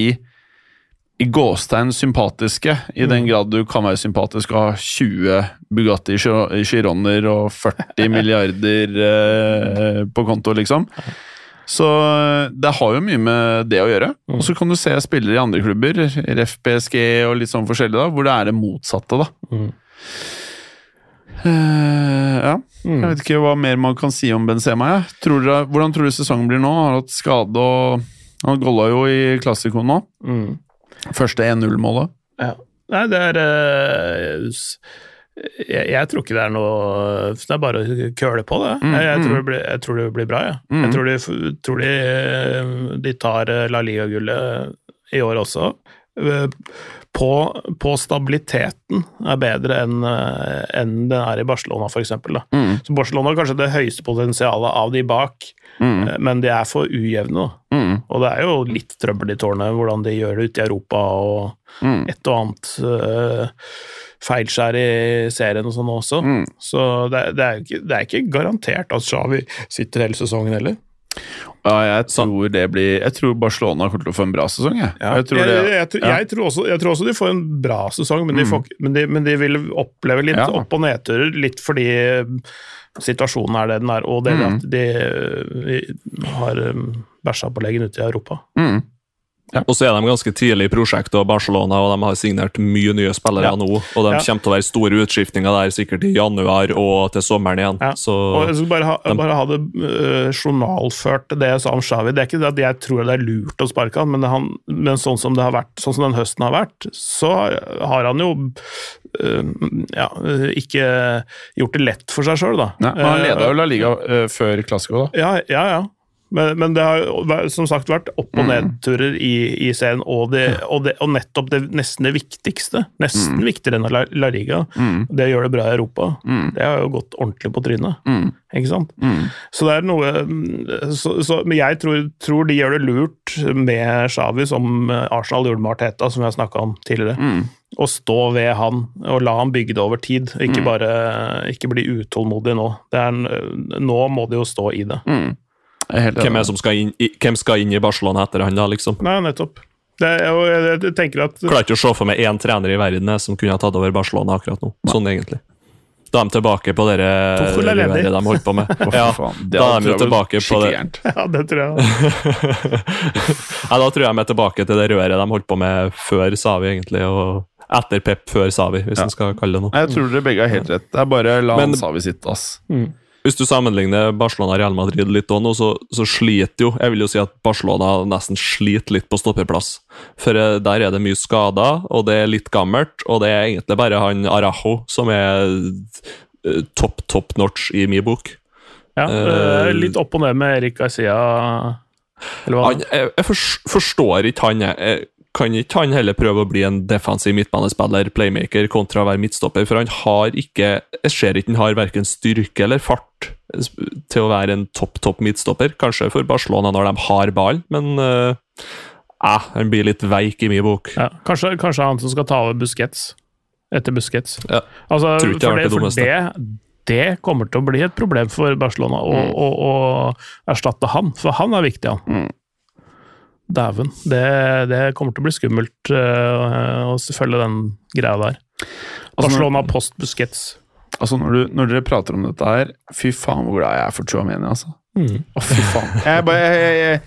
i gåstegn sympatiske, i den grad du kan være sympatisk og ha 20 Bugatti Chiro- Chironer og 40 milliarder på konto, liksom. Så eh, det har jo mye med det å gjøre. Og så kan du se spillere i andre klubber, RF, PSG og litt sånn forskjellig, da, hvor det er det motsatte, da. Eh, ja. Jeg vet ikke hva mer man kan si om Benzema. Ja. Tror dere, hvordan tror du sesongen blir nå? Han har hatt skade og Han golla jo i klassikoen nå. Første 1-0-målet. Ja. Nei, det er s- jeg, jeg tror ikke det er noe Det er bare å køle på, det. Jeg, jeg, tror, det blir, jeg tror det blir bra, jeg. Jeg tror de, tror de, eh, de tar eh, La Liga-gullet i år også. Eh, På, på stabiliteten er bedre enn en den er i Barcelona, f.eks. Så Barcelona har kanskje det høyeste potensialet av de bak, mm. men de er for ujevne. Mm. Og det er jo litt trøbbel i tårnet hvordan de gjør det ute i Europa, og et og annet feilskjær i serien og sånn også. Så det, det, er ikke, det er ikke garantert at Xavi sitter hele sesongen heller. Ja, jeg tror det blir Jeg tror Barcelona kommer til å få en bra sesong, jeg. jeg, tror det, jeg, jeg, tror også, tror også de får en bra sesong, men de, får, men de, men de vil oppleve litt Ja. opp- og nedturer, litt fordi eh, situasjonen er det den er, og det Mm. at de de har um, bæsja på leggen ute i Europa. Mm. Og så er de ganske tidlig i prosjektet, og Barcelona, og de har signert mye nye spillere Ja. nå. Og de Ja. kommer til å være store utskiftninger der sikkert i januar og til sommeren igjen. Ja. Så Og jeg skal bare ha, de- bare ha det uh, journalført, det jeg sa om Xavi. Det er ikke det at jeg tror det er lurt å sparke han, men, han, men sånn som det har vært, sånn som den høsten har vært, så har han jo uh, ja, ikke gjort det lett for seg sjøl, da. Nei, men han Eh, leda jo La Liga uh, før Classico, da. Ja, ja. ja. Men, men det har som sagt vært opp- og nedturer i, i serien, og, det, og, det, og nettopp det nesten det viktigste, nesten viktigere enn La, La Liga, det gjør det bra i Europa. Det har jo gått ordentlig på trynet, ikke sant? Så det er noe mm, så, så, Men jeg tror, tror de gjør det lurt med Xavi, som Arsenal gjorde med Arteta, som vi har snakka om tidligere. Å stå ved han og la han bygge det over tid, ikke bare ikke bli utålmodig nå. Det er, nå må de jo stå i det. Helt Hvem, er som skal inn, i, hvem skal inn i Barcelona etter han, da, liksom? Nei, nettopp. Det, jeg, jeg tenker at Klarer ikke å se for meg én trener i verden som kunne ha tatt over Barcelona akkurat nå. Sånn egentlig. Da er de tilbake på dere er røret de holdt på med. Ja, faen. Da er de jo tilbake på det. Ja, det tror jeg. Ja, da tror jeg de er tilbake til det røret de holdt på med før Savi, egentlig. Og etter Pep, før Savi, hvis Ja. en skal kalle det noe. Jeg tror dere begge har helt rett. Det er bare la Men- Savi sitte, ass. Hvis du sammenligner Barcelona og Real Madrid litt òg nå, så, så sliter jo Jeg vil jo si at Barcelona nesten sliter litt på stoppeplass. For eh, der er det mye skader, og det er litt gammelt, og det er egentlig bare han Arajo som er topp, topp, notch i min bok. Ja, Eh, eh, litt opp og ned med Erik Garcia. Han, jeg jeg forstår ikke han. jeg. Kan ikke han heller prøve å bli en defensiv midtbanespiller, playmaker, kontra å være midtstopper? For han har ikke Jeg ser ikke han har verken styrke eller fart til å være en topp, topp midtstopper. Kanskje for Barcelona når de har ball, men eh, eh, han blir litt veik i min bok. Ja, kanskje, kanskje han som skal ta over Busquets etter Busquets. Ja. Altså, Tror ikke det for det, det for det, det kommer til å bli et problem for Barcelona å, Mm. å, å erstatte han, for han er viktig, han. Mm. Dæven. Det, det kommer til å bli skummelt uh, å følge den greia der. Altså, Barcelona post Busquets. Altså, når, du, når dere prater om dette her Fy faen, hvor glad jeg er for Chouameni, altså. Mm. Å, fy faen. Jeg bare jeg, jeg, jeg,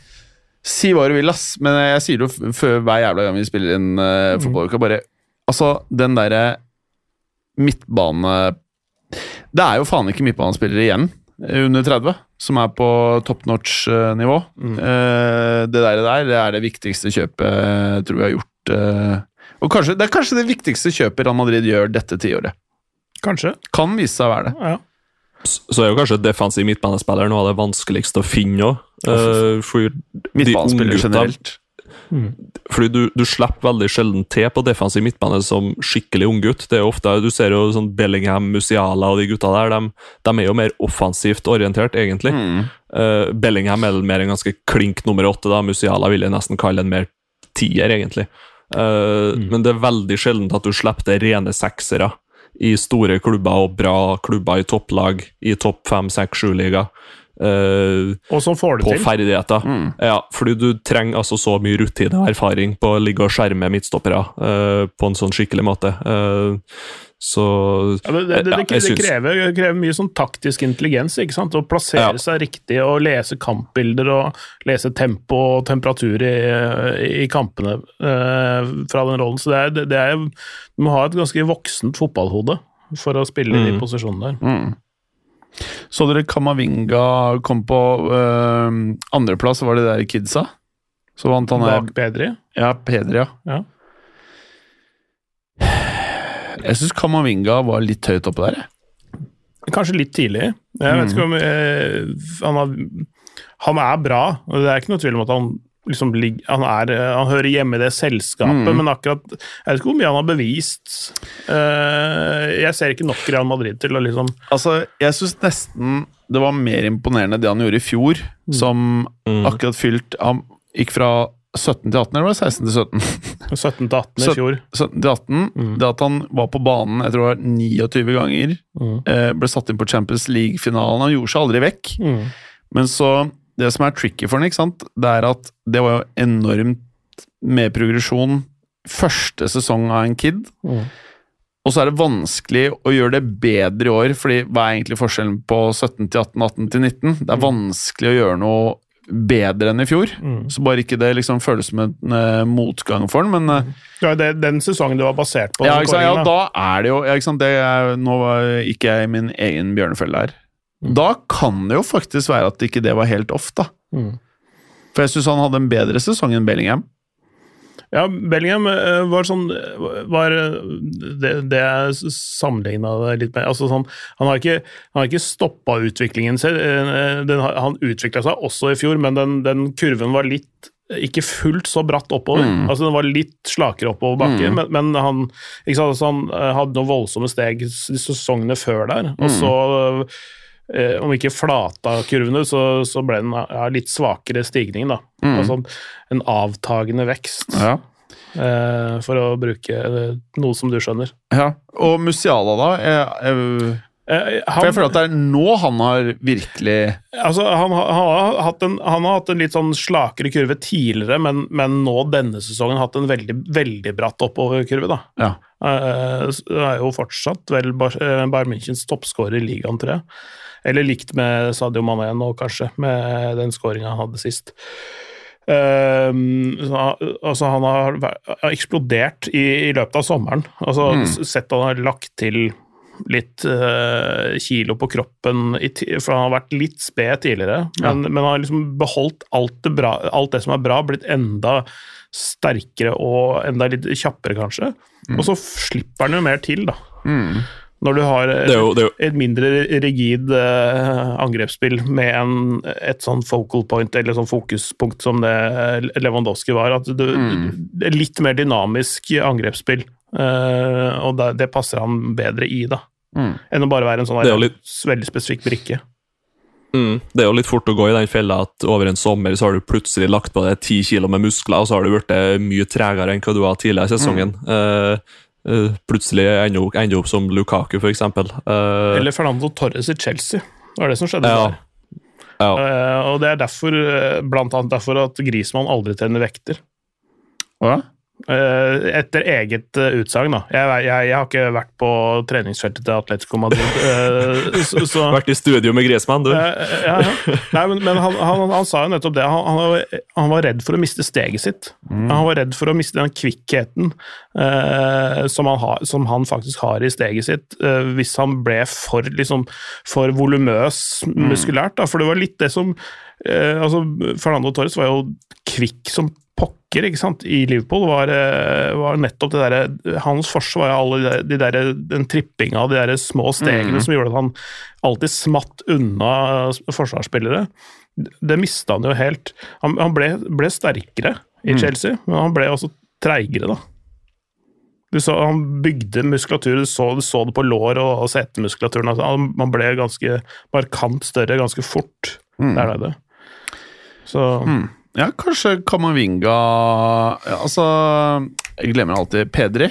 Si hva du vil, ass, men jeg sier det jo før hver jævla gang vi spiller inn uh, fotballuka. Bare Altså, den derre midtbane Det er jo faen ikke midtbanespillere igjen under 30 som er på top notch-nivå. Eh, det der, der det er det viktigste kjøpet jeg tror jeg har gjort. eh, og kanskje, Det er kanskje det viktigste kjøpet Real Madrid gjør dette tiåret. Kanskje. Kan vise seg å være det. Ja. Så er jo kanskje defensiv midtbanespiller noe av det vanskeligste å finne òg. for de unggutta- generelt. Fordi du, du slipper veldig sjelden til på defensiv midtbane som skikkelig unggutt. Det er jo ofte, Du ser jo sånn Bellingham, Musiala og de gutta der. De, de er jo mer offensivt orientert, egentlig. Eh, Bellingham er mer en ganske klink nummer åtte. da, Musiala vil jeg nesten kalle en mer tier, egentlig. Eh, Men det er veldig sjelden at du slipper til rene seksere i store klubber og bra klubber i topplag i topp fem, seks, sju-liga. Eh, Og som får det på til. ferdigheter. Ja, fordi du trenger altså så mye rutine og erfaring på å ligge og skjerme midtstoppere uh, på en sånn skikkelig måte. Uh, så Ja, men det, det, det, Ja, jeg det, krever, krever mye sånn taktisk intelligens. ikke sant? Å plassere Ja. seg riktig og lese kampbilder og lese tempo og temperatur i, i kampene eh, fra den rollen. Så det er, det, det er, Du må ha et ganske voksent fotballhode for å spille i de Mm. posisjonene der. Mm. Så dere Kamavinga kom på øh, andreplass, var det der kidsa? Så vant han Bak Pedri. Ja, Pedri, ja. Ja. Jeg syns Kamavinga var litt høyt oppe der. jeg. Kanskje litt tidlig. Jeg vet ikke om eh, han, har, han er bra, og det er ikke noe tvil om at han liksom ligger, han, er, eh, han hører hjemme i det selskapet, men akkurat Jeg vet ikke hvor mye han har bevist. Eh, jeg ser ikke nok Real Madrid til å liksom Altså, jeg syns nesten det var mer imponerende det han gjorde i fjor, som Mm. akkurat fylt Han gikk fra 17 til 18, eller var det 16 til 17? 17 til 18 i fjor. 17 til 18. Det at han var på banen jeg tror det var 29 ganger, Mm. eh, ble satt inn på Champions League-finalen Han gjorde seg aldri vekk. Mm. Men så Det som er tricky for den, ikke sant, det er at det var jo enormt med progresjon første sesong av en kid. Mm. Og så er det vanskelig å gjøre det bedre i år, fordi hva er egentlig forskjellen på 17 til 18, 18 til 19? Det er vanskelig å gjøre noe bedre enn i fjor. Mm. Så bare ikke det liksom føles som en uh, motgang for den, men eh, Det er den sesongen det var basert på. ja, sant? ja, da er det jo ja, ikke sant? Det er, Nå var ikke jeg i min egen bjørnefelle her. Da kan det jo faktisk være at ikke det var helt off, da. Mm. For jeg syns han hadde en bedre sesong enn Bellingham. Ja, Bellingham eh, var sånn var Det, det jeg sammenligna det litt med altså sånn, Han har ikke, han har ikke stoppa utviklingen selv. eh, Den, han utvikla seg også i fjor, men den, den kurven var litt ikke fullt så bratt oppover. Altså Den var litt slakere oppover bakke, men, men han, sant, altså, han eh, hadde noen voldsomme steg sesongene før der. Og så, eh, om ikke flata kurvene, så, så ble den ja, litt svakere stigning. da. Altså en avtagende vekst, Ja. eh, for å bruke eh, noe som du skjønner. ja. Og Musiala, da? Jeg, er han, for jeg føler at det er nå han har virkelig Altså, han, har- han, har hatt en, han har hatt en litt sånn slakere kurve tidligere, men, men nå denne sesongen hatt en veldig, veldig bratt oppoverkurve. da. Ja. Uh, er jo fortsatt vel eh, Bayern Münchens toppskårer i ligaen, tror jeg. Eller likt med Sadio Mané nå, kanskje, med den skåringa han hadde sist. Um, altså han har, har eksplodert i, i løpet av sommeren. Altså mm. Sett han har lagt til litt uh, kilo på kroppen, for han har vært litt sped tidligere. Men, men han har liksom beholdt alt det, bra, alt det som er bra, blitt enda sterkere og enda litt kjappere, kanskje. Og så slipper han jo mer til, da. Når du har er jo, jo et mindre rigid eh, angrepsspill med en, et sånn focal point, eller sånn fokuspunkt som det Lewandowski var. At du, mm. litt mer dynamisk angrepsspill, uh, og det, det passer han bedre i, da. Enn å bare være en sånn litt- veldig spesifikk brikke. Mm, det er jo litt fort å gå i den fella at over en sommer så har du plutselig lagt på deg ti kilo med muskler, og så har du blitt mye tregere enn hva du var tidligere i sesongen. Eh, eh, plutselig ender ender opp som Lukaku, for eksempel. Eh, Eller Fernando Torres i Chelsea. Det var det som skjedde ja. der. Ja. Uh, og det er derfor, blant annet derfor at Grismann aldri trener vekter. Hva? Eh, etter eget uh, utsagn, da. Jeg, jeg, jeg har ikke vært på treningsfeltet til Atletico Madrid. eh, så, så, Vært i studio med Griezmann, du. Eh, ja, ja. Nei, men, men han, han, han sa jo nettopp det. Han, han, var, han var redd for å miste steget sitt. Han var redd for å miste den kvikkheten eh, som, han har, som han faktisk har i steget sitt, eh, hvis han ble for, liksom, for volumøs muskulært. Da. For det var litt det som eh, altså, Fernando Torres var jo kvikk som ikke sant, i Liverpool, var, eh, var nettopp det derre Hans forsvar var jo alle de der, de der, den trippinga og de der små stegene som gjorde at han alltid smatt unna forsvarsspillere. Det mista han jo helt. Han, han ble, ble sterkere i Chelsea, men han ble også treigere, da. Du så, han bygde muskulatur, du så, du så det på lår og, og setemuskulaturen. Altså, man ble ganske markant større ganske fort der nede. Så Ja, kanskje Kamavinga ja, Altså, jeg glemmer alltid Pedri.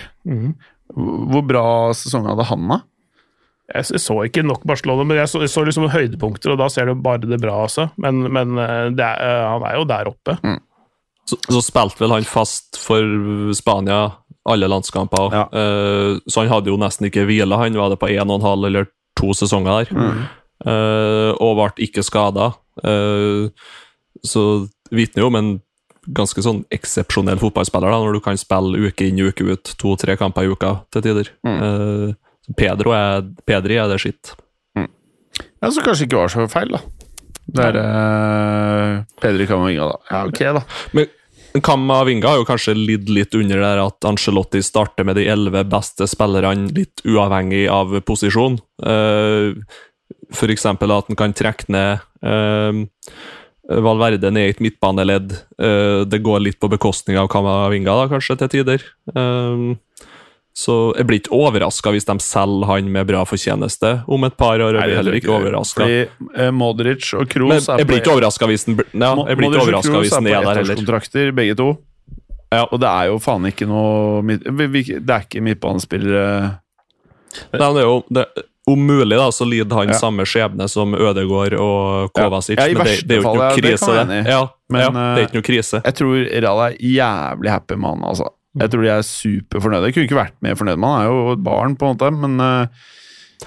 Hvor bra sesong hadde han, da? jeg, så ikke nok Barcelona, men jeg så, jeg så liksom høydepunkter, og da ser du bare det bra også. Men, men eh, det er, eh, han er jo der oppe. Så, så spilte vel han fast for Spania alle landskamper. Ja. uh, så han hadde jo nesten ikke hvile. Han var det på en og en halv eller to sesonger der. Eh, og ble ikke skada. så vitner jo om en ganske sånn eksepsjonell fotballspiller, da, når du kan spille uke inn uke ut, to-tre kamper i uka til tider. Mm. Uh, Pedro er, Pedri er det skitt. Ja, Så kanskje ikke var så feil, da. Det er uh, Pedri Kamavinga, da. Ja, ok, da. Men Kamavinga har jo kanskje lidd litt under der at Angelotti starter med de elleve beste spillerne, litt uavhengig av posisjon. Uh, for eksempel at han kan trekke ned uh, Valverde ned i et midtbaneledd. Uh, det går litt på bekostning av Kamavinga, da, kanskje, til tider. Uh, så jeg blir ikke overraska hvis de selger han med bra fortjeneste om et par år. Jeg blir heller ikke overraska. Eh, Modric og Kroos jeg blir ikke overraska hvis den ja, jeg blir ikke hvis den er der heller. kontrakter, begge to. Ja, og det er jo faen ikke noe Det er ikke midtbanespillere Nei, det er jo det, Om mulig da, så lider han Ja. samme skjebne som Ødegård og Kovacic. Ja, i men det, det er jo ikke noe det krise, det. Ja, Men, det er eh, ikke noe krise. Jeg tror Real er jævlig happy med han, altså. Jeg tror de er superfornøyde. Jeg kunne ikke vært mer fornøyd med han. Han er jo et barn, på en måte, men uh,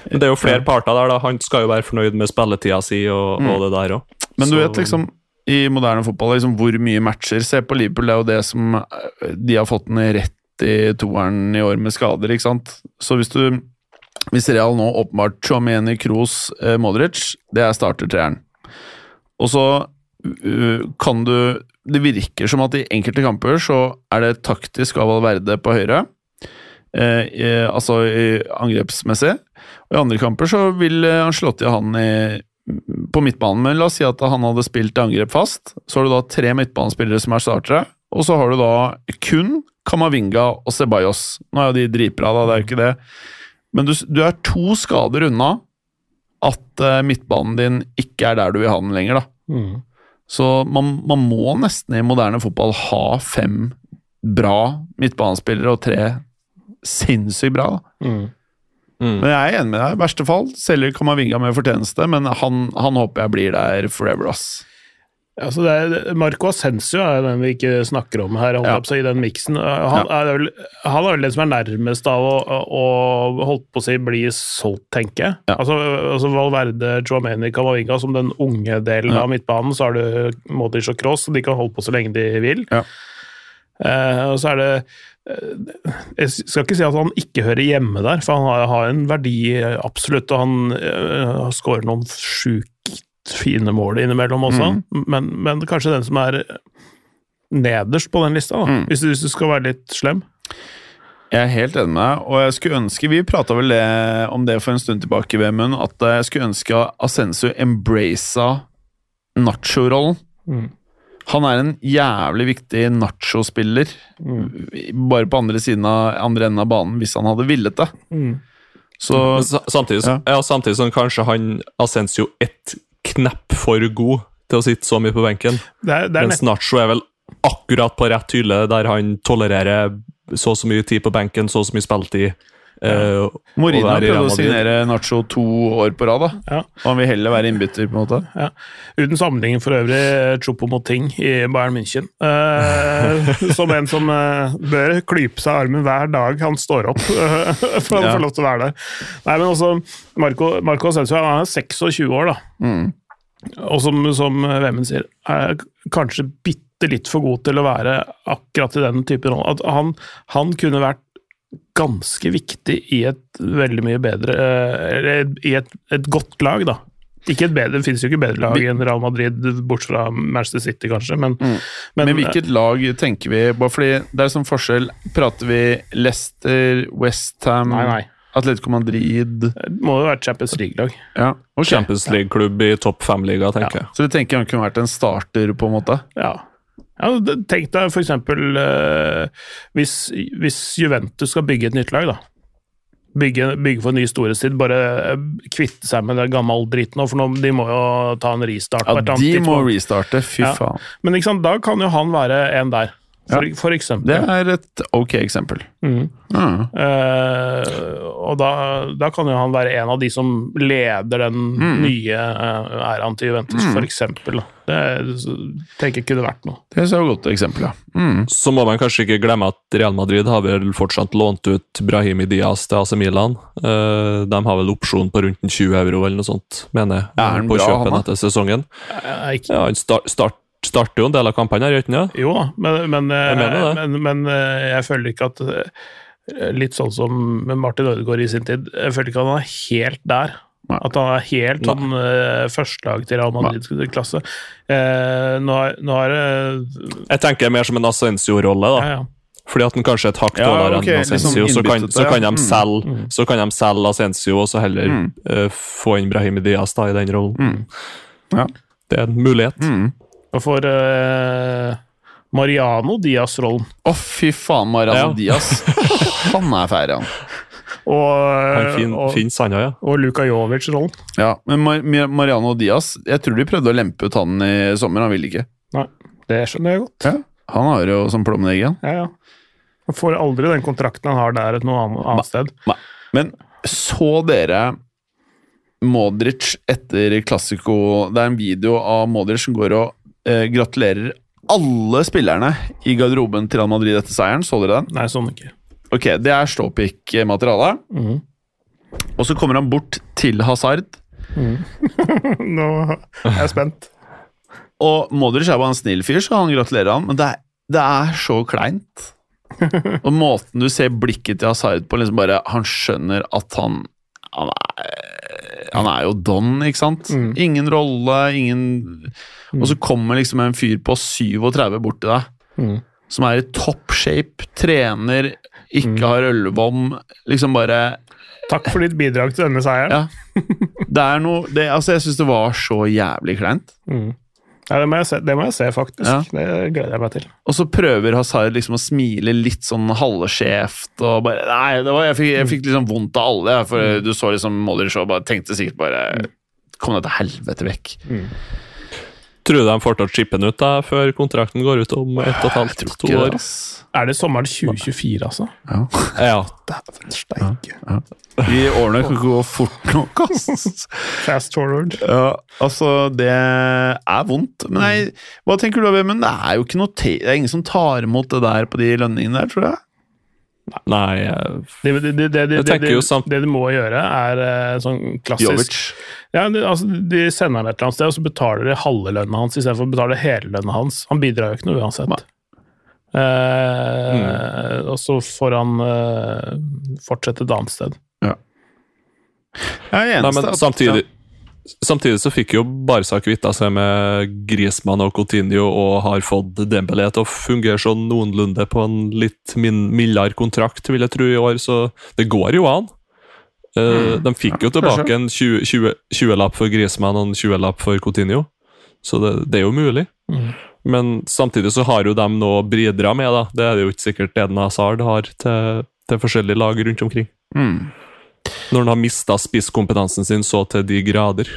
Men det er jo flere parter der. da. Han skal jo være fornøyd med spilletida si og, og det der òg. Men du vet liksom i moderne fotball liksom, hvor mye matcher Se på Liverpool, det er jo det som eh, De har fått den rett i toeren i år med skader, ikke sant. Så hvis du Hvis Real nå åpenbart Chouameni, Kroos, eh, Modric, det er startertreeren. Og så uh, kan du Det virker som at i enkelte kamper så er det taktisk av Valverde på høyre. Eh, eh, altså angrepsmessig. Og i andre kamper så vil han slå ha han i, på midtbanen. Men la oss si at han hadde spilt angrep fast. Så har du da tre midtbanespillere som er startere, og så har du da kun Kamavinga og Ceballos. Nå er jo de dritbra, da, det er jo ikke det. Men du, du er to skader unna at uh, midtbanen din ikke er der du vil ha den lenger, da. Mm. Så man, man må nesten i moderne fotball ha fem bra midtbanespillere og tre sinnssykt bra. Mm. Mm. Men jeg er enig med deg. I verste fall selger Kamavinga med fortjeneste, men han, han håper jeg blir der forever, ass. Altså er, Marco Ascencio er den vi ikke snakker om her, holdt Ja. i den miksen. Han, er vel, han er vel den som er nærmest av å, å holdt på å si, bli solgt, tenker jeg. Ja. Altså, altså Valverde, Chouameni, Camavinga som den unge delen Ja. av midtbanen, så har du Modic og Cross, så de kan holde på så lenge de vil. Ja. Eh, og så er det eh, Jeg skal ikke si at han ikke hører hjemme der, for han har, har en verdi, eh, absolutt, og han uh, skårer noen sjukt fine mål innimellom også, Mm. men, men kanskje den som er nederst på den lista, da, Mm. hvis, du, hvis du skal være litt slem. Jeg er helt enig med deg, og jeg skulle ønske Vi prata vel det, om det for en stund tilbake, Vemund, at jeg skulle ønske Ascenso embracet nacho-rollen. Mm. Han er en jævlig viktig nacho-spiller, Mm. bare på andre siden av andre enden av banen, hvis han hadde villet det. Mm. Så Samtidig, Ja. ja. samtidig som kanskje han Ascenso ett knepp for god til å sitte så mye på benken. Det er, det er Mens Nacho er vel akkurat på rett hylle, der han tolererer så og så mye tid på benken, så og så mye spilletid. Eh, Mourinho prøvde å signere Nacho to år på rad, da. Ja. Og han vil heller være innbytter, på en måte. Ja. Uten sammenligning for øvrig, Choupo-Moting i Bayern München. Uh, som en som uh, bør klype seg i armen hver dag han står opp uh, for å Ja. få lov til å være der. Nei, men også Marco, Marco Sensio han er 26 år, da. Mm. Og som, som Vemund sier, er kanskje bitte litt for god til å være akkurat i den typen rolle. At han, han kunne vært ganske viktig i et veldig mye bedre eh, i et, et godt lag, da. Ikke et bedre, Det finnes jo ikke bedre lag enn Real Madrid, bort fra Manchester City, kanskje, men, Mm. men, Men hvilket lag tenker vi Bare fordi det er sånn forskjell. Prater vi Leicester, Westham. Atletico Madrid Det må jo være Champions League-lag. Ja, ok. Champions League-klubb i topp fem-liga, tenker jeg. Så du tenker han kunne vært en starter, på en måte? Ja. Ja tenk deg for eksempel eh, hvis, hvis Juventus skal bygge et nytt lag, da. Bygge, bygge for en ny storhetstid, bare eh, kvitte seg med det gamle dritten nå, for nå, de må jo ta en restart Ja, de må restarte. Fy Ja. faen. Men ikke sant, da kan jo han være en der, for, Ja. for eksempel. Det er et ok eksempel. Mm. Mm. Uh, og da, da kan jo han være en av de som leder den Mm. nye uh, æraen til Juventus, for eksempel. Det er- tenker jeg kunne vært noe. Det er så godt eksempel, ja. Mm. Så må man kanskje ikke glemme at Real Madrid har vel fortsatt lånt ut Brahimi Diaz til AC Milan. Uh, de har vel opsjon på rundt en 20 euro eller noe sånt, mener jeg, Er han på bra, kjøpen han etter sesongen. Ja, han start, start, starter jo en del av kampene her, gjør han ikke det? Jo da, men, men, Jeg mener det. men, men eh, jeg føler ikke at eh, Litt sånn som med Martin Ødegaard i sin tid. Jeg føler ikke at han er helt der. Nei. At han er helt Nei. sånn uh, førstelag til Real Madrid-klasse. Uh, nå har- nå det Jeg tenker mer som en Ascencio-rolle, da. ja, ja. Fordi at han kanskje er et hakk Ja, dårligere enn Asensio, liksom så, kan, så, kan ja. de Mm. selge, så kan de selge Asensio og så heller Mm. uh, få inn Brahimi Diaz da, i den rollen. Mm. Ja. Det er en mulighet. For uh, Mariano Diaz-rollen. Å, fy faen, Mariano Ja. Diaz. Han er fæl, han. Og, Han fin, og, fin han ja. og Luka Jovic-rollen. Ja, men Mar Mar- Mariano Diaz Jeg tror de prøvde å lempe ut han i sommer, han ville ikke. Nei, det skjønner jeg godt. Ja. Han har jo som plommen i egget. Ja, ja. Han får aldri den kontrakten han har der et noe annet, annet sted. Men så dere Modric etter Classico Det er en video av Modric som går og eh, gratulerer alle spillerne i garderoben til Real Madrid etter seieren. Så dere den? Nei, sånn ikke. Ok, det er ståpikk-materiale. Mm. Og så kommer han bort til Hazard. Nå er jeg spent. Og Modric er bare en snill fyr, så han gratulerer han, men det er, det er så kleint. Og måten du ser blikket til Hazard på, liksom bare Han skjønner at han Han er Han er jo don, ikke sant? Mm. Ingen rolle, ingen Og så kommer liksom en fyr på 37 bort til deg, Mm. som er i top shape, trener, ikke Mm. har ølvom, liksom bare Takk for ditt bidrag til denne seieren. Ja. Det er noe det, Altså, jeg syns det var så jævlig kleint. Mm. Ja, det, må jeg se, det må jeg se, faktisk. Ja. Det gleder jeg meg til. Og så prøver Hazard liksom å smile litt sånn halvskjevt og bare Nei, det var, jeg, fikk, jeg fikk liksom vondt av alle, for du så liksom Modric og bare tenkte sikkert bare Kom deg til helvete vekk. Tror du de får til å chippe den ut da, før kontrakten går ut om ett og et halvt, to det, år? ass. Er det sommeren 2024, altså? Ja. Dæven steike. De årene kan ikke gå fort nok, ass. Fast forward. Ja, altså, det er vondt. Men nei, hva tenker du, Vemund? Det er jo ikke noe te Det er ingen som tar imot det der på de lønningene der, tror jeg. Nei eh, Det, det, det, det, det, Jeg tenker jo samt- det du må gjøre, er eh, sånn klassisk Jovic. Ja, de, altså, De sender han et eller annet sted, og så betaler de halve lønna hans istedenfor å betale hele lønna hans. Han bidrar jo ikke noe uansett. Eh, Og så får han eh, fortsette et annet sted. Jeg er Nei, eneste men at- samtidig, samtidig så fikk jo Barca kvitta seg med Griezmann og Coutinho og har fått Dembélé til å fungere sånn noenlunde på en litt mildere kontrakt, vil jeg tro, i år, så det går jo an. Mm. de fikk jo tilbake en 20 20 20-lapp for Griezmann og en 20-lapp for Coutinho, så det, det er jo mulig. Mm. Men samtidig så har jo de noe bridere med, da. Det er det jo ikke sikkert Eden Hazard har til, til forskjellige lag rundt omkring. Mm. Når han har mista spisskompetansen sin så til de grader.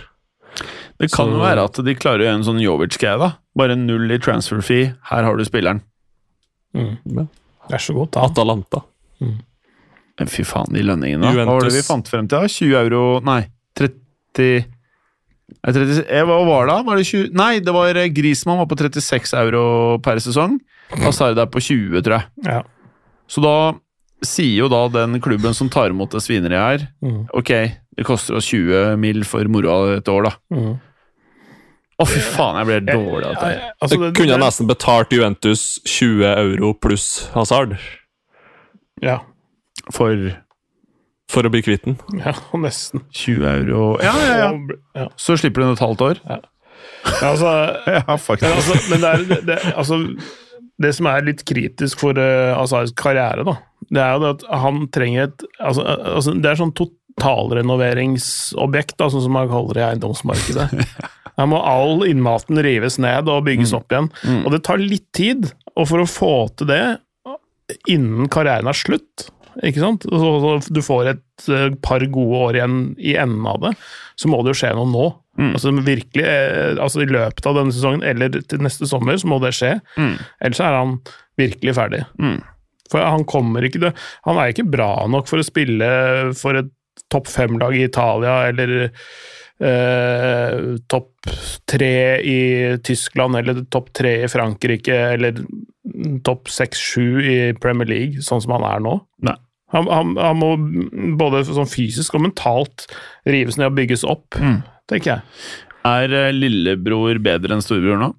Det kan jo være at de klarer å gjøre en sånn Jovic-greie, da. Bare null i transfer fee. Her har du spilleren. Mm. Ja. Vær så god, ta Atalanta. Atalanta. Men fy faen, de lønningene. Juventus. Hva var det vi fant frem til? da? 20 euro Nei, 30 Nei, 30, eh, Hva var det? da? Var det 20? Nei, det var Grismann var på 36 euro per sesong. Hazard er på 20, tror jeg. Ja. Så da sier jo da den klubben som tar imot det svineriet her Mm. Ok, det koster oss 20 mil for moroa et år, da. Mm. Å, fy faen, jeg blir dårlig av det. Altså, Det det- kunne jeg nesten betalt Juventus 20 euro pluss Hazard Ja, For for å bli kvitt den. ja, nesten. 20 euro Ja, ja, ja. ja. Så slipper du den et halvt år. Ja, altså, Ja, Men, faktisk. altså, men det, er, det, det, altså, det som er litt kritisk for uh, Azars karriere, da, det er jo at han trenger et altså, altså, Det er sånn totalrenoveringsobjekt, da, sånn som man kaller det i eiendomsmarkedet. Her må all innmaten rives ned og bygges opp igjen. Og det tar litt tid. Og for å få til det innen karrieren er slutt, ikke sant? Så, så du får et eh, par gode år igjen i enden av det, så må det jo skje noe nå. Altså virkelig, eh, altså I løpet av denne sesongen eller til neste sommer så må det skje. Ellers er han virkelig ferdig. For han kommer ikke. Han er ikke bra nok for å spille for et topp fem-lag i Italia eller eh, topp tre i Tyskland eller topp tre i Frankrike eller topp seks-sju i Premier League, sånn som han er nå. Nei. Han, han, han må både sånn fysisk og mentalt rives ned og bygges opp, tenker jeg. Er eh, lillebror bedre enn storebror nå?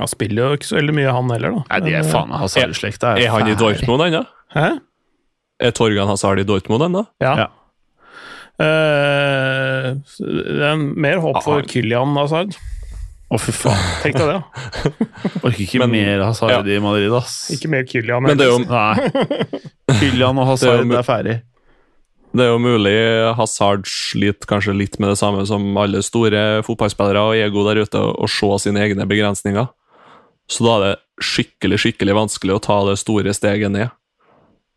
Han spiller jo ikke så veldig mye, han heller, da. Nei, det er faen meg Hazard-slekta. Er han i. Dortmund ennå? Hæ? Er Torgan Hazard i Dortmund ennå? Ja. Ja. Uh, det er mer håp for Ah. Kylian Hazard. Å, fy faen. Tenk deg det. Orker ikke Men- mer Hazard i Madrid, ass. Ikke mer Kylian. Men det er jo, Nei. Kylian og Det er Hazard jo er ferdig. Det er jo mulig Hazard sliter kanskje litt med det samme som alle store fotballspillere og ego der ute, å se sine egne begrensninger. Så da er det skikkelig, skikkelig vanskelig å ta det store steget ned.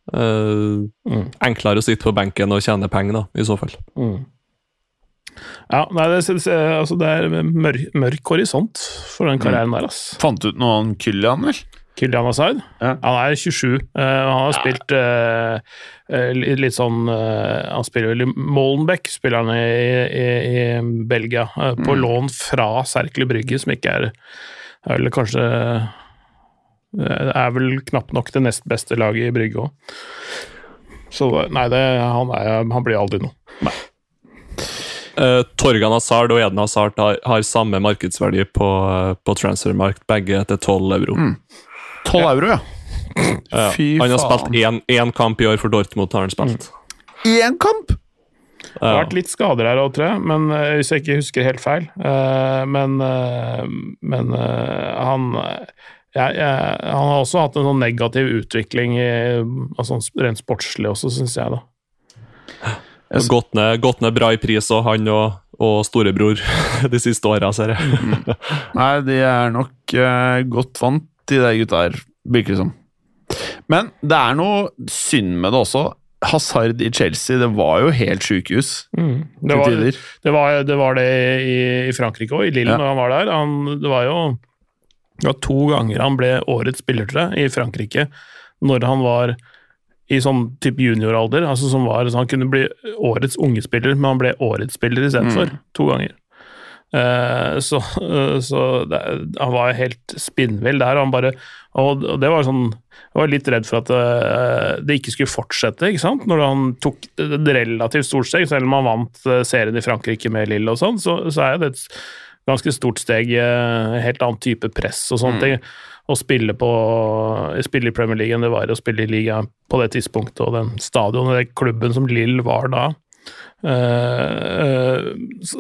Uh, Mm. Enklere å sitte på benken og tjene penger, da, i så fall. Mm. Ja, nei, det, altså det er mørk, mørk horisont for den karrieren der, ass. Fant du ut noe om Kylian, vel? Kylian Hazard. Ja. Han er 27. Uh, han har spilt uh, eh, litt, sånn uh, Han spiller vel i Molenbeek, spiller han i, i, i Belgia. eh, på Mm. lån fra Serkle Brygge, som ikke er er vel kanskje Det er vel knapt nok det nest beste laget i Brygge òg. Så nei, det, han, er, han blir aldri noe. Eh, Torgan Hazard og Eden Hazard har, har samme markedsverdi på, uh, på transfermarkt, begge til 12 euro. Mm. 12 euro, ja. Ja. Fy han har spilt én, kamp i år for Dortmund. har han spilt. Én kamp! Det har vært litt skader her òg, tror jeg, men eh, hvis jeg ikke husker helt feil. Eh, men eh, men han jeg, jeg, Han har også hatt en sånn negativ utvikling i, altså rent sportslig også, syns jeg. da. Gått ned, gått ned bra i pris, òg, han og, og storebror de siste åra, ser jeg. Nei, de er nok uh, godt vant, de der gutta her, virker det som. Men det er noe synd med det også. Hazard i Chelsea, det var jo helt sjukehus Mm. Det, var, det, var, det var det i, i Frankrike òg, i Lille, Ja. når han var der. Han, det var jo det var to ganger han ble årets spiller, tror jeg, i Frankrike. Når han var i sånn type junioralder. altså som var, Han kunne bli årets unge spiller, men han ble årets spiller istedenfor. Mm. To ganger. Eh, så eh, så det, han var helt spinnvill der. Han bare, og det var sånn Jeg var litt redd for at det, det ikke skulle fortsette, ikke sant? når han tok et relativt stort steg. Selv om han vant eh, serien i Frankrike med Lille og sånn, så, så er det et ganske stort steg. eh, Helt annen type press og sånne ting. Å spille, på, spille i Premier League enn det var å spille i ligaen på det tidspunktet, og den stadion den klubben som Lill var da. Eh, eh,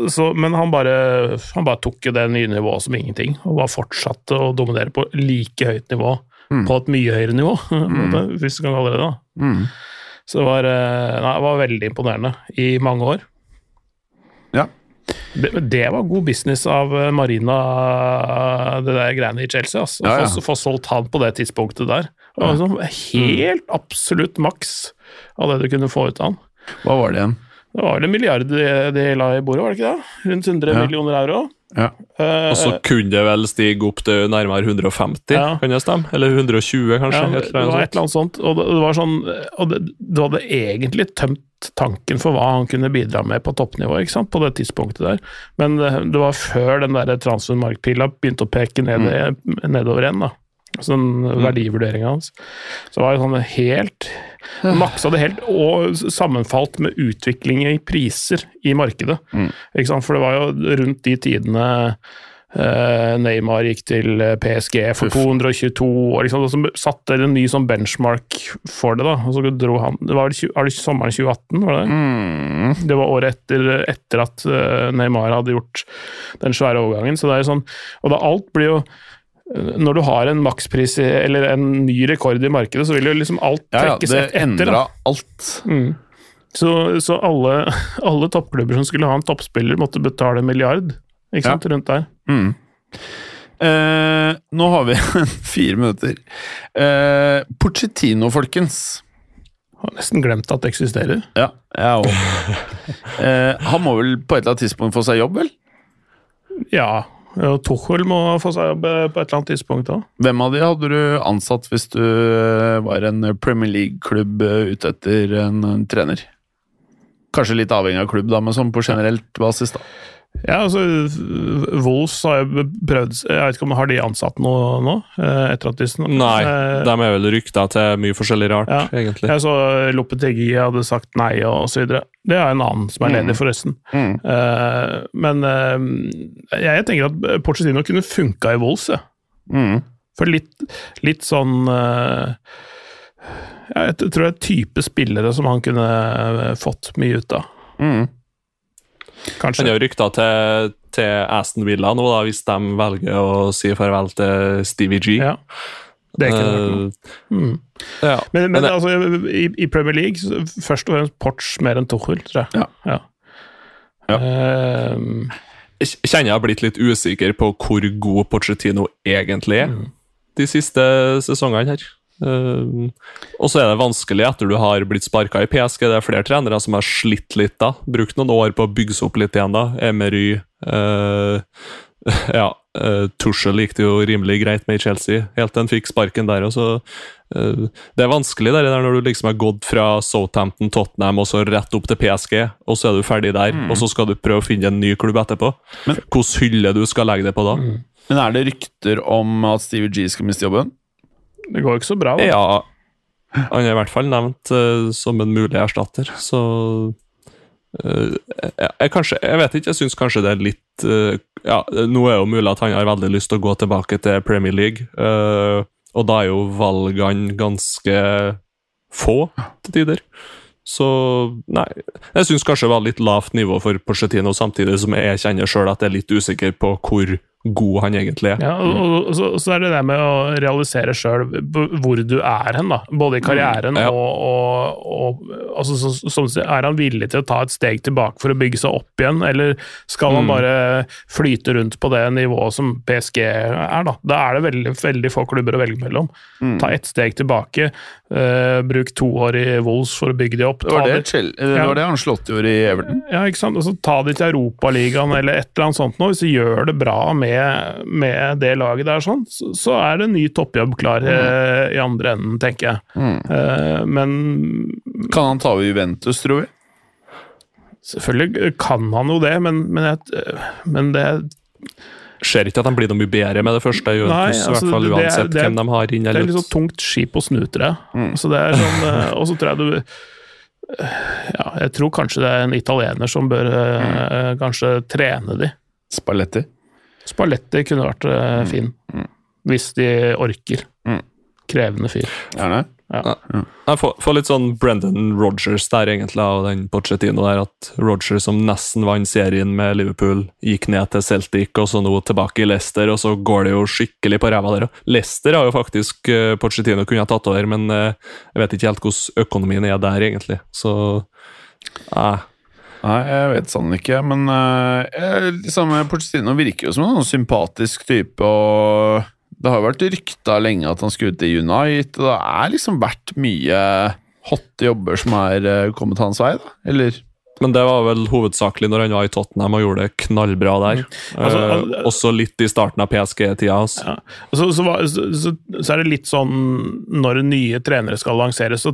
så, men han bare, han bare tok jo det nye nivået som ingenting, og bare fortsatte å dominere på like høyt nivå. På et mye høyere nivå, hvis du kan kalle det det. Mm. Så det var, eh, nei, det var veldig imponerende i mange år. Ja. Det, det var god business av Marina, det der greiene i Chelsea. Altså. Ja, ja. Få få solgt han på det tidspunktet der. Det var sånn helt absolutt maks av det du kunne få ut av han. Hva var det igjen? Det var vel en milliard de, de la i bordet, var det ikke det? Rundt 100 Ja. millioner euro. Ja. Eh, Og så kunne det vel stige opp til nærmere 150, Ja. kan det stemme? Eller 120, kanskje? Ja, et det var et eller annet sånt. Og det, det var sånn Og det, du hadde egentlig tømt tanken for hva han kunne bidra med på toppnivå ikke sant, på det tidspunktet der. Men det, det var før den der transfermarkpila begynte å peke ned, nedover igjen. da. Altså den verdivurderinga hans. Så det var jo sånn helt Maksa det helt, og sammenfalt med utvikling i priser i markedet. Sant? For det var jo rundt de tidene eh, Neymar gikk til eh, PSG for 222 år, liksom, og så satte en ny sånn benchmark for det. da, og så dro han, Det var tjue- var det sommeren 2018, var det det? Mm. Det var året etter, etter at eh, Neymar hadde gjort den svære overgangen. så det er jo sånn, Og da alt blir jo Når du har en makspris eller en ny rekord i markedet, så vil jo liksom alt Ja, ja, det et- etter. da. alt. Mm. Så, så alle, alle toppklubber som skulle ha en toppspiller, måtte betale en milliard ikke sant, rundt der. Mm. Eh, nå har vi fire minutter. Eh, Pochettino, folkens. Har nesten glemt at det eksisterer. Ja, jeg òg. Eh, han må vel på et eller annet tidspunkt få seg jobb, vel? Ja, Tuchel må få seg jobb eh, på et eller annet tidspunkt òg. Hvem av de hadde du ansatt hvis du eh, var en Premier League-klubb eh, ute etter en trener? Kanskje litt avhengig av klubb, da, men sånn på generelt basis, da. Ja, altså Wolves har jo prøvd Jeg vet ikke om har de ansatt noe nå? eh, Etter at de Nei, eh, de er vel rykta til mye forskjellig rart, Ja. egentlig. Jeg så Lopetegi hadde sagt nei og så videre. Det er en annen som er ledig, forresten. Mm. Eh, men jeg tenker at Porcetino kunne funka i Wolves, ja. Mm. For litt, litt sånn eh, Jeg tror det er type spillere som han kunne fått mye ut av. Mm. Kanskje. Han er jo rykta til, til Aston Villa nå, da, hvis de velger å si farvel til Stevie G. Ja. Det er ikke. Eh, Mm. ja. Men, men Men det- altså, i, i Premier League, så først og fremst Porch mer enn Tuchel, tror jeg. Ja. Ja. Um, Jeg kjenner jeg har blitt litt usikker på hvor god Pochettino egentlig er Mm. de siste sesongene her. Eh, og så er det vanskelig etter du har blitt sparka i PSG. Det er flere trenere som har slitt litt da. Brukt noen år på å bygge seg opp litt igjen. da. Emery uh, Ja, uh, Tuchel gikk det jo rimelig greit med i Chelsea, helt til han fikk sparken der. og så Det er vanskelig der, der når du liksom har gått fra Southampton, Tottenham og så rett opp til PSG, og så er du ferdig der, og så skal du prøve å finne en ny klubb etterpå. Men- Hvilken hylle du skal legge det på da? Men er det rykter om at Stevie G skal miste jobben? Det går jo ikke så bra, da. Ja, han er i hvert fall nevnt uh, som en mulig erstatter, så uh, jeg, jeg, kanskje, jeg vet ikke, jeg syns kanskje det er litt uh, Ja, nå er jo mulig at han har veldig lyst til å gå tilbake til Premier League, og da er jo valgene ganske få til tider. Så nei, jeg syns kanskje det var litt lavt nivå for Porcetino, samtidig som jeg kjenner sjøl at jeg er litt usikker på hvor god han egentlig er. Ja, og, og, så, så er det det med å realisere sjøl hvor du er hen, da. Både i karrieren Mm, ja. og, og, og altså, så, som du Er han villig til å ta et steg tilbake for å bygge seg opp igjen, eller skal han Mm. bare flyte rundt på det nivået som PSG er, da? Da er det veldig, veldig få klubber å velge mellom. Mm. Ta ett steg tilbake, uh, bruk to år i Wolls for å bygge de opp. Det var det, det- Chel det, Ja. var det Ancelotti gjorde i Everton. ja, ikke sant? Altså, Ta de til Europaligaen eller et eller annet sånt nå. Hvis de gjør det bra med, med det laget der, sånn, så, så er det en ny toppjobb klar eh, i andre enden, tenker jeg. Eh, men Kan han ta over Juventus, tror vi? selvfølgelig kan han jo det, men, men, jeg, men det Ser ikke at de blir noe mye bedre med det første Juventus, Nei, i altså, hvert fall uansett det er- hvem de har inn Det er litt ut. sånn tungt skip å snu, til det. Mm. Så det er sånn, eh, og så tror jeg du Ja, jeg tror kanskje det er en italiener som bør eh, kanskje trene de. Spalletti. Spalletti kunne vært uh, fin. Hvis de orker. Mm. Krevende fyr. Gjerne. Jeg får, får litt sånn Brendan Rogers der, egentlig, og den Pochettino der. At Rogers, som nesten vant serien med Liverpool, gikk ned til Celtic, og så nå tilbake i Leicester, og så går det jo skikkelig på ræva der. Leicester har jo faktisk uh, Pochettino kunne ha tatt over, men uh, jeg vet ikke helt hvordan økonomien er der, egentlig. Så eh, Nei, jeg vet sannelig ikke, men uh, liksom, Porcetino virker jo som en sånn sympatisk type, og det har jo vært rykta lenge at han skulle til United, og det er liksom vært mye hotte jobber som er uh, kommet hans vei, da? Eller? Men det var vel hovedsakelig når han var i Tottenham og gjorde det knallbra der. Altså, Eh, al- også litt i starten av PSG-tida. Altså. Ja. Så, så, så, så, så er det litt sånn når nye trenere skal lanseres, så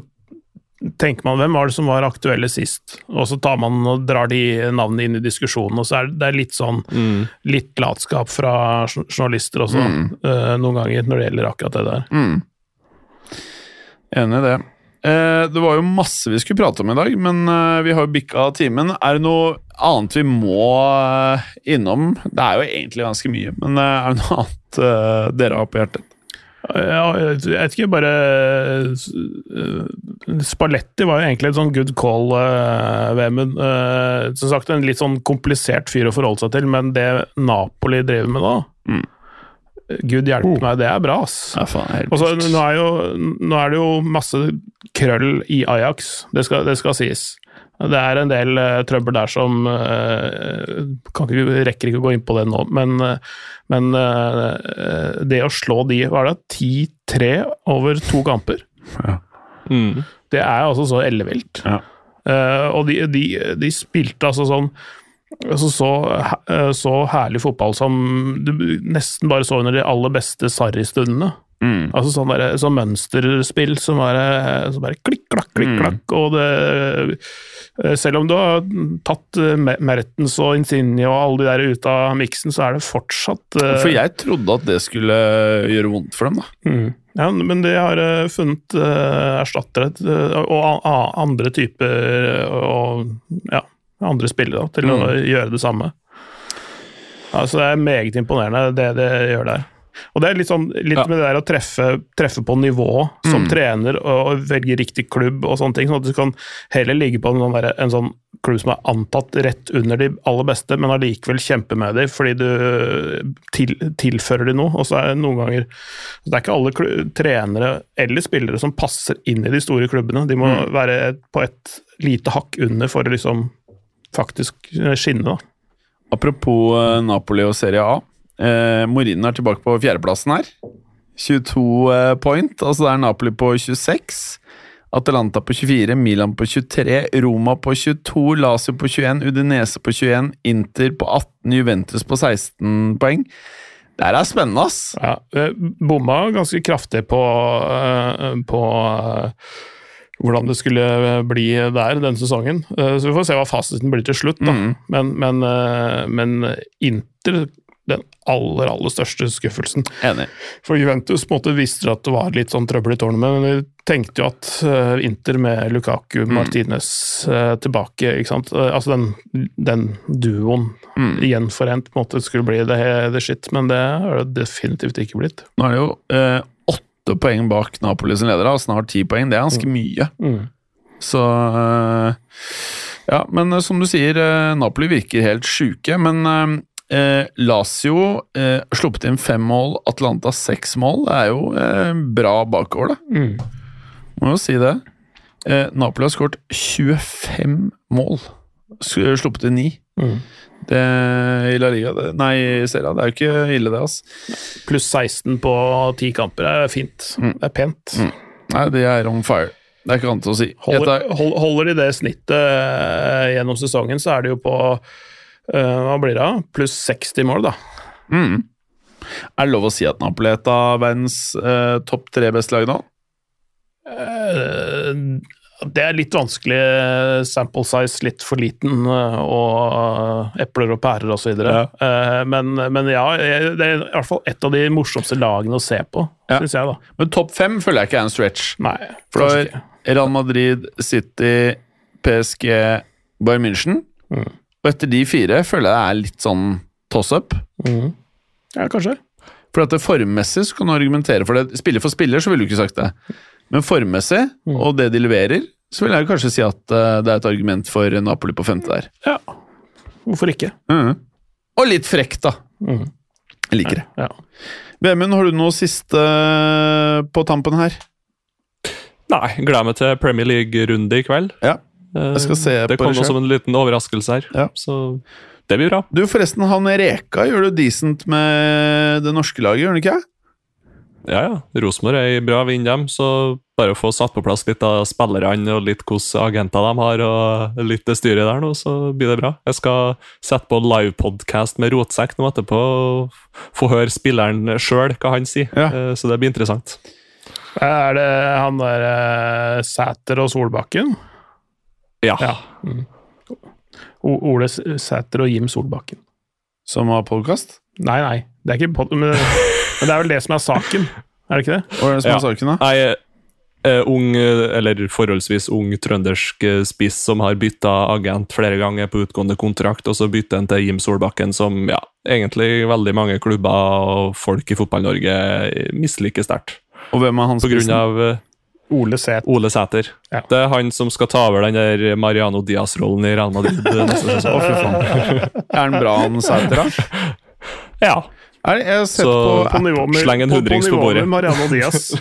tenker man hvem var det som var aktuelle sist, og så tar man og drar de navnene inn i diskusjonen, og så er det, litt sånn litt latskap fra journalister også, eh, noen ganger, når det gjelder akkurat det der. Mm. Enig i det. Eh, det var jo masse vi skulle prate om i dag, men eh, vi har jo bikka timen. Er det noe annet vi må innom? Det er jo egentlig ganske mye, men er det noe annet dere har på hjertet? Ja, jeg vet ikke, bare uh, Spalletti var jo egentlig et sånn good call, uh, Vemund. Som sagt, en litt sånn komplisert fyr å forholde seg til, men det Napoli driver med nå Mm. Gud hjelpe meg, det er bra, ass. Ja, faen, helt Og nå, er jo, nå er det jo masse krøll i Ajax, det skal, det skal sies. Det er en del uh, trøbbel der som uh, kan ikke, Rekker ikke å gå inn på det nå, men, uh, men det å slå de Hva er det? 10-3 over to kamper? Mm. Det er altså så ellevilt. Ja. Eh, og de, de, de spilte altså sånn altså så, så herlig fotball som du nesten bare så under de aller beste Sarri-stundene. Mm. Altså sånn, der, sånn mønsterspill som bare, som bare klikk, klakk, klikk, Mm. klakk. Og det eh, Selv om du har tatt eh, Mertens og Insigne og alle de der ut av miksen, så er det fortsatt eh, For jeg trodde at det skulle gjøre vondt for dem, da. Mm. Ja, men de har funnet erstattere og andre typer og ja, andre spillere til å gjøre det samme. Altså, det er meget imponerende, det det gjør der. Og det er litt, sånn, litt Ja. med det der å treffe, treffe på nivå som trener og, og velge riktig klubb og sånne ting, sånn at du kan heller ligge på en sånn, der, en sånn klubb som er antatt rett under de aller beste, men allikevel kjempe med dem fordi du til, tilfører de noe. Og så er det noen ganger Det er ikke alle klubb, trenere eller spillere som passer inn i de store klubbene. De må være på et lite hakk under for å liksom faktisk skinne, da. Apropos eh, Napoli og Serie A. Eh, Morin er tilbake på fjerdeplassen her. 22 eh, point. Altså det er Napoli på 26. Atalanta på 24, Milan på 23, Roma på 22, Lazio på 21, Udinese på 21, Inter på 18, Juventus på 16 poeng. Det her er spennende, ass! Ja, eh, bomma ganske kraftig på, eh, på hvordan det skulle bli der denne sesongen. Så vi får se hva fasiten blir til slutt. Da. Mm. Men, men, men Inter den aller, aller største skuffelsen. Enig. For Juventus på en måte visste at det var litt sånn trøbbel i tårnet, men vi tenkte jo at eh, Inter med Lukaku, Martinez eh, tilbake ikke sant? Eh, Altså den, den duoen gjenforent på en måte skulle bli det, det shit, men det har det definitivt ikke blitt. Nå er det jo eh, åtte poeng bak Napoli som leder, og snart ti poeng. Det er ganske mye. Mm. Så eh, Ja, men som du sier, Napoli virker helt sjuke. Men eh, eh, Lazio eh, sluppet inn fem mål, Atlanta seks mål. Det er jo eh, bra bakover, da. Mm. Må jo si det. Eh, Napoli har skåret 25 mål. Sluppet inn ni. Mm. Det i La Liga det, Nei, i Serie Det er jo ikke ille, det. altså. Pluss 16 på ti kamper er fint. Mm. Det er pent. Mm. Nei, de er on fire. Det er ikke annet å si. Holder, hold, holder de det snittet eh, gjennom sesongen, så er det jo på eh, Hva blir det? Pluss 60 mål, da. Mm. Er det lov å si at Napoli er et av verdens eh, topp tre beste lag nå? Eh, Det er litt vanskelig. eh, Sample size litt for liten, eh, og eh, epler og pærer osv. Ja. videre Men, men ja, det er i hvert fall et av de morsomste lagene å se på, Ja. syns jeg, da. Men topp fem føler jeg ikke er en stretch. Nei, For. Real Madrid, City, PSG, Bayern München. Mm. Og etter de fire føler jeg det er litt sånn toss-up. Mm. Ja, kanskje. For at det formmessig så kan du argumentere for det. Spiller for spiller, så ville du ikke sagt det. Men formmessig, Mm. og det de leverer, så vil jeg kanskje si at eh, det er et argument for Napoli på femte der. Ja. Hvorfor ikke? Mm. Og litt frekt, da. Mm. Jeg liker det. Ja. Vemund, har du noe siste eh, på tampen her? Nei, gleder meg til Premier League-runde i kveld. Ja, jeg skal se det på kom det som en liten overraskelse her, Ja. så det blir bra. Du, forresten, han Reka gjør det decent med det norske laget, gjør han ikke? Ja, ja. Rosenborg er i bra vind, dem, så bare å få satt på plass litt av spillerne og litt hvilke agenter de har, og litt det styret der nå, så blir det bra. Jeg skal sette på livepodcast med Rotsekk nå etterpå og få høre spilleren sjøl hva han sier, Ja. Eh, så det blir interessant. Er det han der eh, Sæter og Solbakken? Ja. Ja. Mm. Ole Sæter og Jim Solbakken. Som har podkast? Nei, nei, det er ikke pod men, men det er vel det som er saken, er det ikke det? Hva er det som Ja. er saken, da? Nei, Uh, ung, eh, eller forholdsvis ung trøndersk spiss som har bytta agent flere ganger på utgående kontrakt, og så bytter han til Jim Solbakken, som ja, egentlig veldig mange klubber og folk i Fotball-Norge misliker sterkt. Og hvem er han På grunn av Ole Sæter. Ole Sæter. Ja. Det er han som skal ta over den der Mariano Diaz-rollen i Real Madrid eh, neste sesong. Er han bra, han Sæter, da? Ja. Er jeg har sett Så- på, På nivå med, Sleng en på, på på nivå bordet. med Mariano Diaz.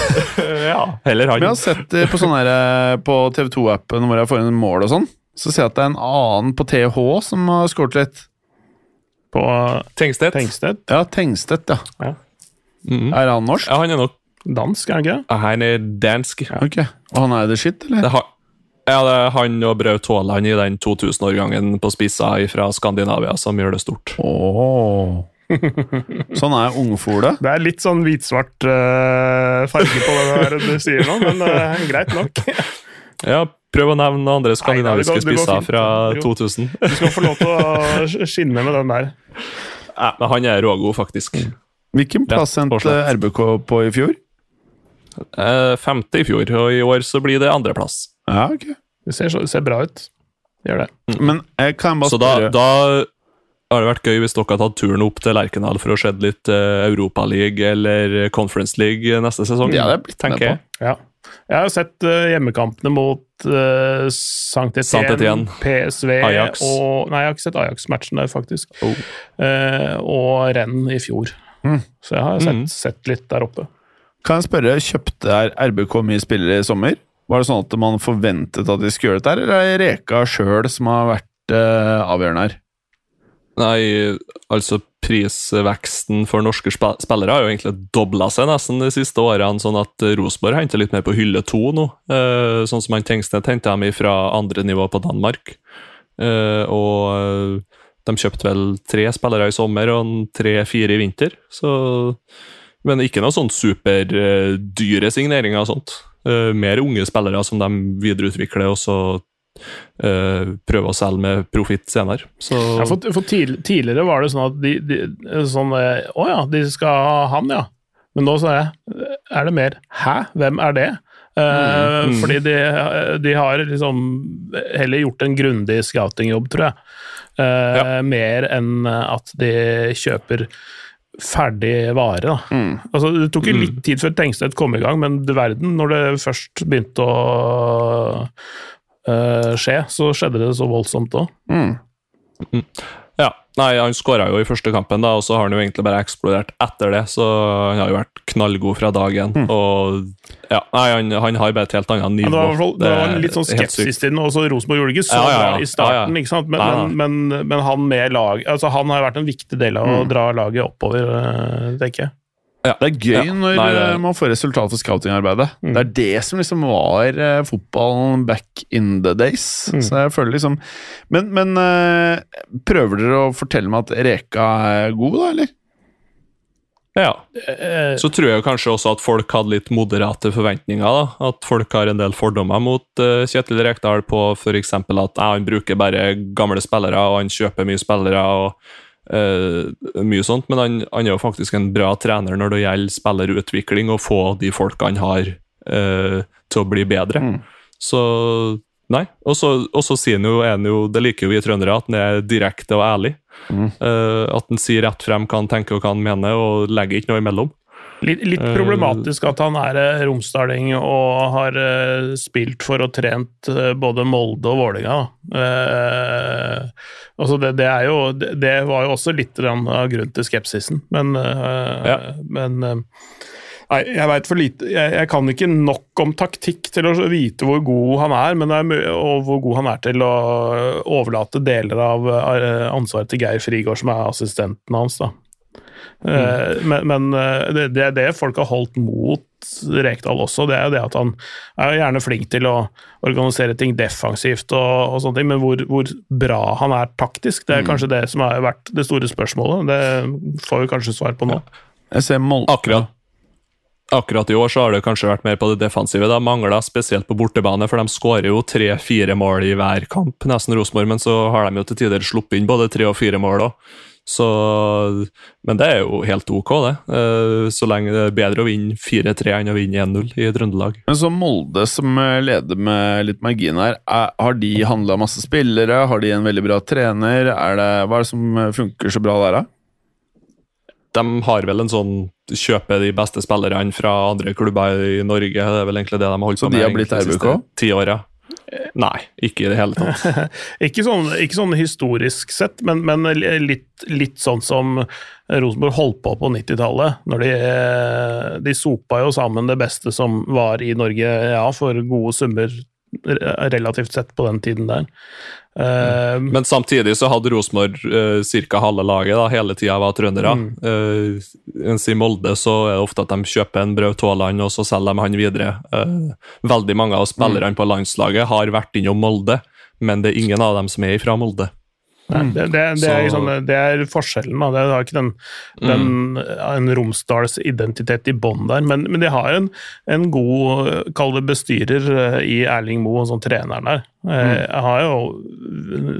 ja. Heller Men jeg har sett på sånn eh, på TV2-appen hvor jeg får inn mål og sånn. Så ser jeg at det er en annen på TH som har skåret litt. På Tengstedt. Tengstedt. Ja, Tengstedt, ja. Mhm. Er han norsk? Ja, han er nok Dansk, er han ikke det? ja, Han er dansk. Ok. Og han er the shit, eller? Det har, ja, det er han og Braut Haaland i den 2000-årgangen på spissa fra Skandinavia som gjør det stort. Åh. Sånn er ungfole. Det er litt sånn hvitsvart uh, farge på det der du sier nå, men uh, greit nok. Ja, Prøv å nevne andre skandinaviske det går- spisser fra 2000. Du skal få lov til å skinne med den der. Men han er rågod, faktisk. Hvilken plass endte. RBK på i fjor? Eh, femte i fjor, og i år så blir det andreplass. Ja, ok. Det ser, så, ser bra ut. Gjør det. Men jeg kan bare Så da, da har det vært gøy hvis dere har tatt turen opp til Lerkendal for å se litt uh, Europaliga eller Conference League neste sesong. Ja, Det blitt tenker jeg. Ja. Jeg har sett uh, hjemmekampene mot uh, Sankt. Etienne, PSV Ajax. og Nei, jeg har ikke sett Ajax-matchen der, faktisk. Oh. Uh, og Renn i fjor. Mm. Så jeg har sett, Mm. sett litt der oppe. Kan jeg spørre, kjøpte RBK mye spillere i sommer? Var det sånn at man forventet at de skulle gjøre dette, eller er det Reka sjøl som har vært uh, avgjørende her? Nei, altså prisveksten for norske spillere har jo egentlig dobla seg nesten de siste årene, sånn at eh, Rosenborg henter litt mer på hylle to nå. Eh, sånn som han Tengstedt henta dem fra andre nivå på Danmark. Og de kjøpte vel tre spillere i sommer og tre-fire i vinter. Så, men ikke noe sånn superdyre signeringer og sånt. Eh, mer unge spillere som de videreutvikler, og så Uh, prøver å selge med profitt senere. Så Ja, for, for tidl- tidligere var det sånn at de, de sånn, eh, Å ja, de skal ha han, ja. Men nå er, jeg, er det mer Hæ, hvem er det? Uh, Mm. Fordi de, de har liksom heller gjort en grundig scoutingjobb, tror jeg. Eh, Mer enn at de kjøper ferdig vare. da. Mm. Altså, det tok jo litt tid før Tengstedt kom i gang, men du verden, når det først begynte å uh, skje, så skjedde det så voldsomt òg. Mm. Ja, nei, Han skåra jo i første kampen, da, og så har han jo egentlig bare eksplodert etter det. Så han har jo vært knallgod fra dag én. Og ja, nei, han, han har bare et helt annet nivå. det var, det var litt sånn skepsis til den. Også Rosenborg gjorde ikke så Ja, ja, ja. bra i starten, Ja, ja. ikke sant? Men, men, men, men han med lag altså Han har vært en viktig del av å dra laget oppover, øh, tenker jeg. Ja. Det er gøy Ja. når Nei, det- eh, man får resultat for scoutingarbeidet. Mm. Det er det som liksom var uh, fotballen back in the days. Mm. Så jeg føler liksom Men, men uh, prøver dere å fortelle meg at Reka er god, da, eller? Ja. Så tror jeg kanskje også at folk hadde litt moderate forventninger. da, At folk har en del fordommer mot uh, Kjetil Rekdal på f.eks. at ja, han bruker bare gamle spillere, og han kjøper mye spillere. og eh, mye sånt, Men han, han er jo faktisk en bra trener når det gjelder spillerutvikling, og få de folka han har, uh, til å bli bedre. Mm. Så Nei. Og så sier han jo, han jo, det liker jo vi trøndere, at han er direkte og ærlig. Mm. Uh, at han sier rett frem hva han tenker og hva han mener, og legger ikke noe imellom. Litt, litt Eh, problematisk at han er eh, romsdaling og har eh, spilt for og trent både Molde og Vålerenga. Eh, altså det, det, jo, det, var jo også litt av grunnen til skepsisen, men, eh, Ja. men eh, Nei, jeg vet for lite. Jeg, jeg kan ikke nok om taktikk til å vite hvor god han er, men er og hvor god han er til å overlate deler av ansvaret til Geir Frigård, som er assistenten hans. da. Eh, Men, men eh, det, det er det folk har holdt mot Rekdal også. Det er jo det at han er gjerne flink til å organisere ting defensivt, og, og sånne ting, men hvor, hvor bra han er taktisk, det er kanskje det som har vært det store spørsmålet. Det får vi kanskje svar på nå. Jeg ser Mol Akkurat. Akkurat i år så har det kanskje vært mer på det defensive. Det har mangla spesielt på bortebane, for de skårer jo tre-fire mål i hver kamp, nesten Rosenborg, men så har de jo til tider sluppet inn både tre og fire mål òg. Så Men det er jo helt ok, det. Eh, Så lenge det er bedre å vinne 4-3 enn å vinne 1-0 i Trøndelag. Men så Molde, som eh, leder med litt margin her, er, har de handla masse spillere? Har de en veldig bra trener? Er det, hva er det som eh, funker så bra der, da? De har vel en sånn kjøpe de beste spillerne fra andre klubber i Norge. Det er vel egentlig det de har holdt Så med de har blitt egentlig de RBK? siste ti åra. Nei, ikke i det hele tatt. Ikke sånn, ikke sånn historisk sett, men, men litt, litt sånn som Rosenborg holdt på på 90-tallet. når de, de sopa jo sammen det beste som var i Norge, ja, for gode summer relativt sett på den tiden der. Eh, Men samtidig så hadde Rosenborg uh, ca. halve laget da, hele tida var trøndere. Mm. Uh, mens i Molde så er det ofte at de kjøper en Braut Haaland, og så selger de han videre. Uh, veldig mange av spillerne på landslaget har vært innom Molde, men det er ingen av dem som er fra Molde. Nei, det, det, det, er liksom, det er forskjellen. Da. Det har ikke den, den en Romsdals identitet i bånn der, men, men de har en, en god kall det bestyrer eh, i Erling Moe, som treneren der. Eh, Jeg har jo eh,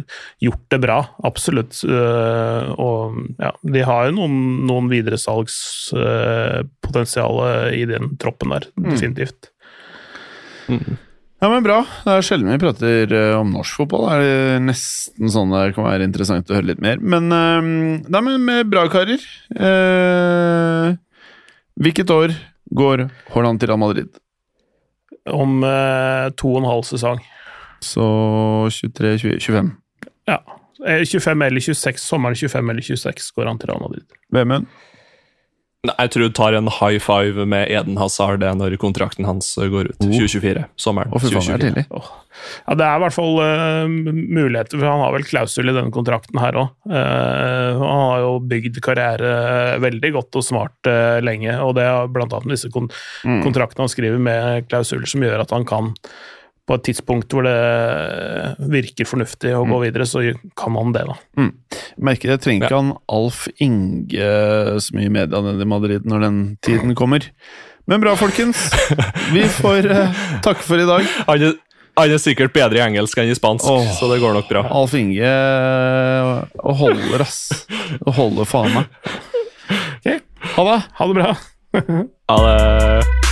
gjort det bra, absolutt. Og ja, de har jo noen, noen videresalgspotensial i den troppen der, definitivt. Ja, men Bra. Det er sjelden vi prater eh, om norsk fotball. Det er nesten sånn det kan være interessant å høre litt mer. Men det Nei, men med bra, karer. Eh, hvilket år går Haaland til Real Madrid? Om eh, to og en halv sesong. Så 23, 20, 25. Ja. Eh, 25 eller 26, sommeren 25 eller 26 går han til Real Madrid. Vemund? Nei, Jeg tror du tar en high five med Eden Hazard når kontrakten hans går ut. 2024. Sommeren. Oh, faen, det er 2024. tidlig. Ja, Det er i hvert fall uh, muligheter, for han har vel klausul i denne kontrakten her òg. han har jo bygd karriere veldig godt og smart uh, lenge, og det er blant annet disse kon Mm. kontraktene han skriver med klausuler som gjør at han kan på et tidspunkt hvor det virker fornuftig å gå videre, så kan han det, da. Merker jeg trenger ikke han Alf Inge så mye i media nede i Madrid når den tiden kommer. Men bra, folkens. Vi får uh, takke for i dag. Han er, han er sikkert bedre i engelsk enn i spansk, oh, så det går nok bra. Alf Inge eh, holder, ass. Holder faen meg. Ha det. Ha det bra! ha det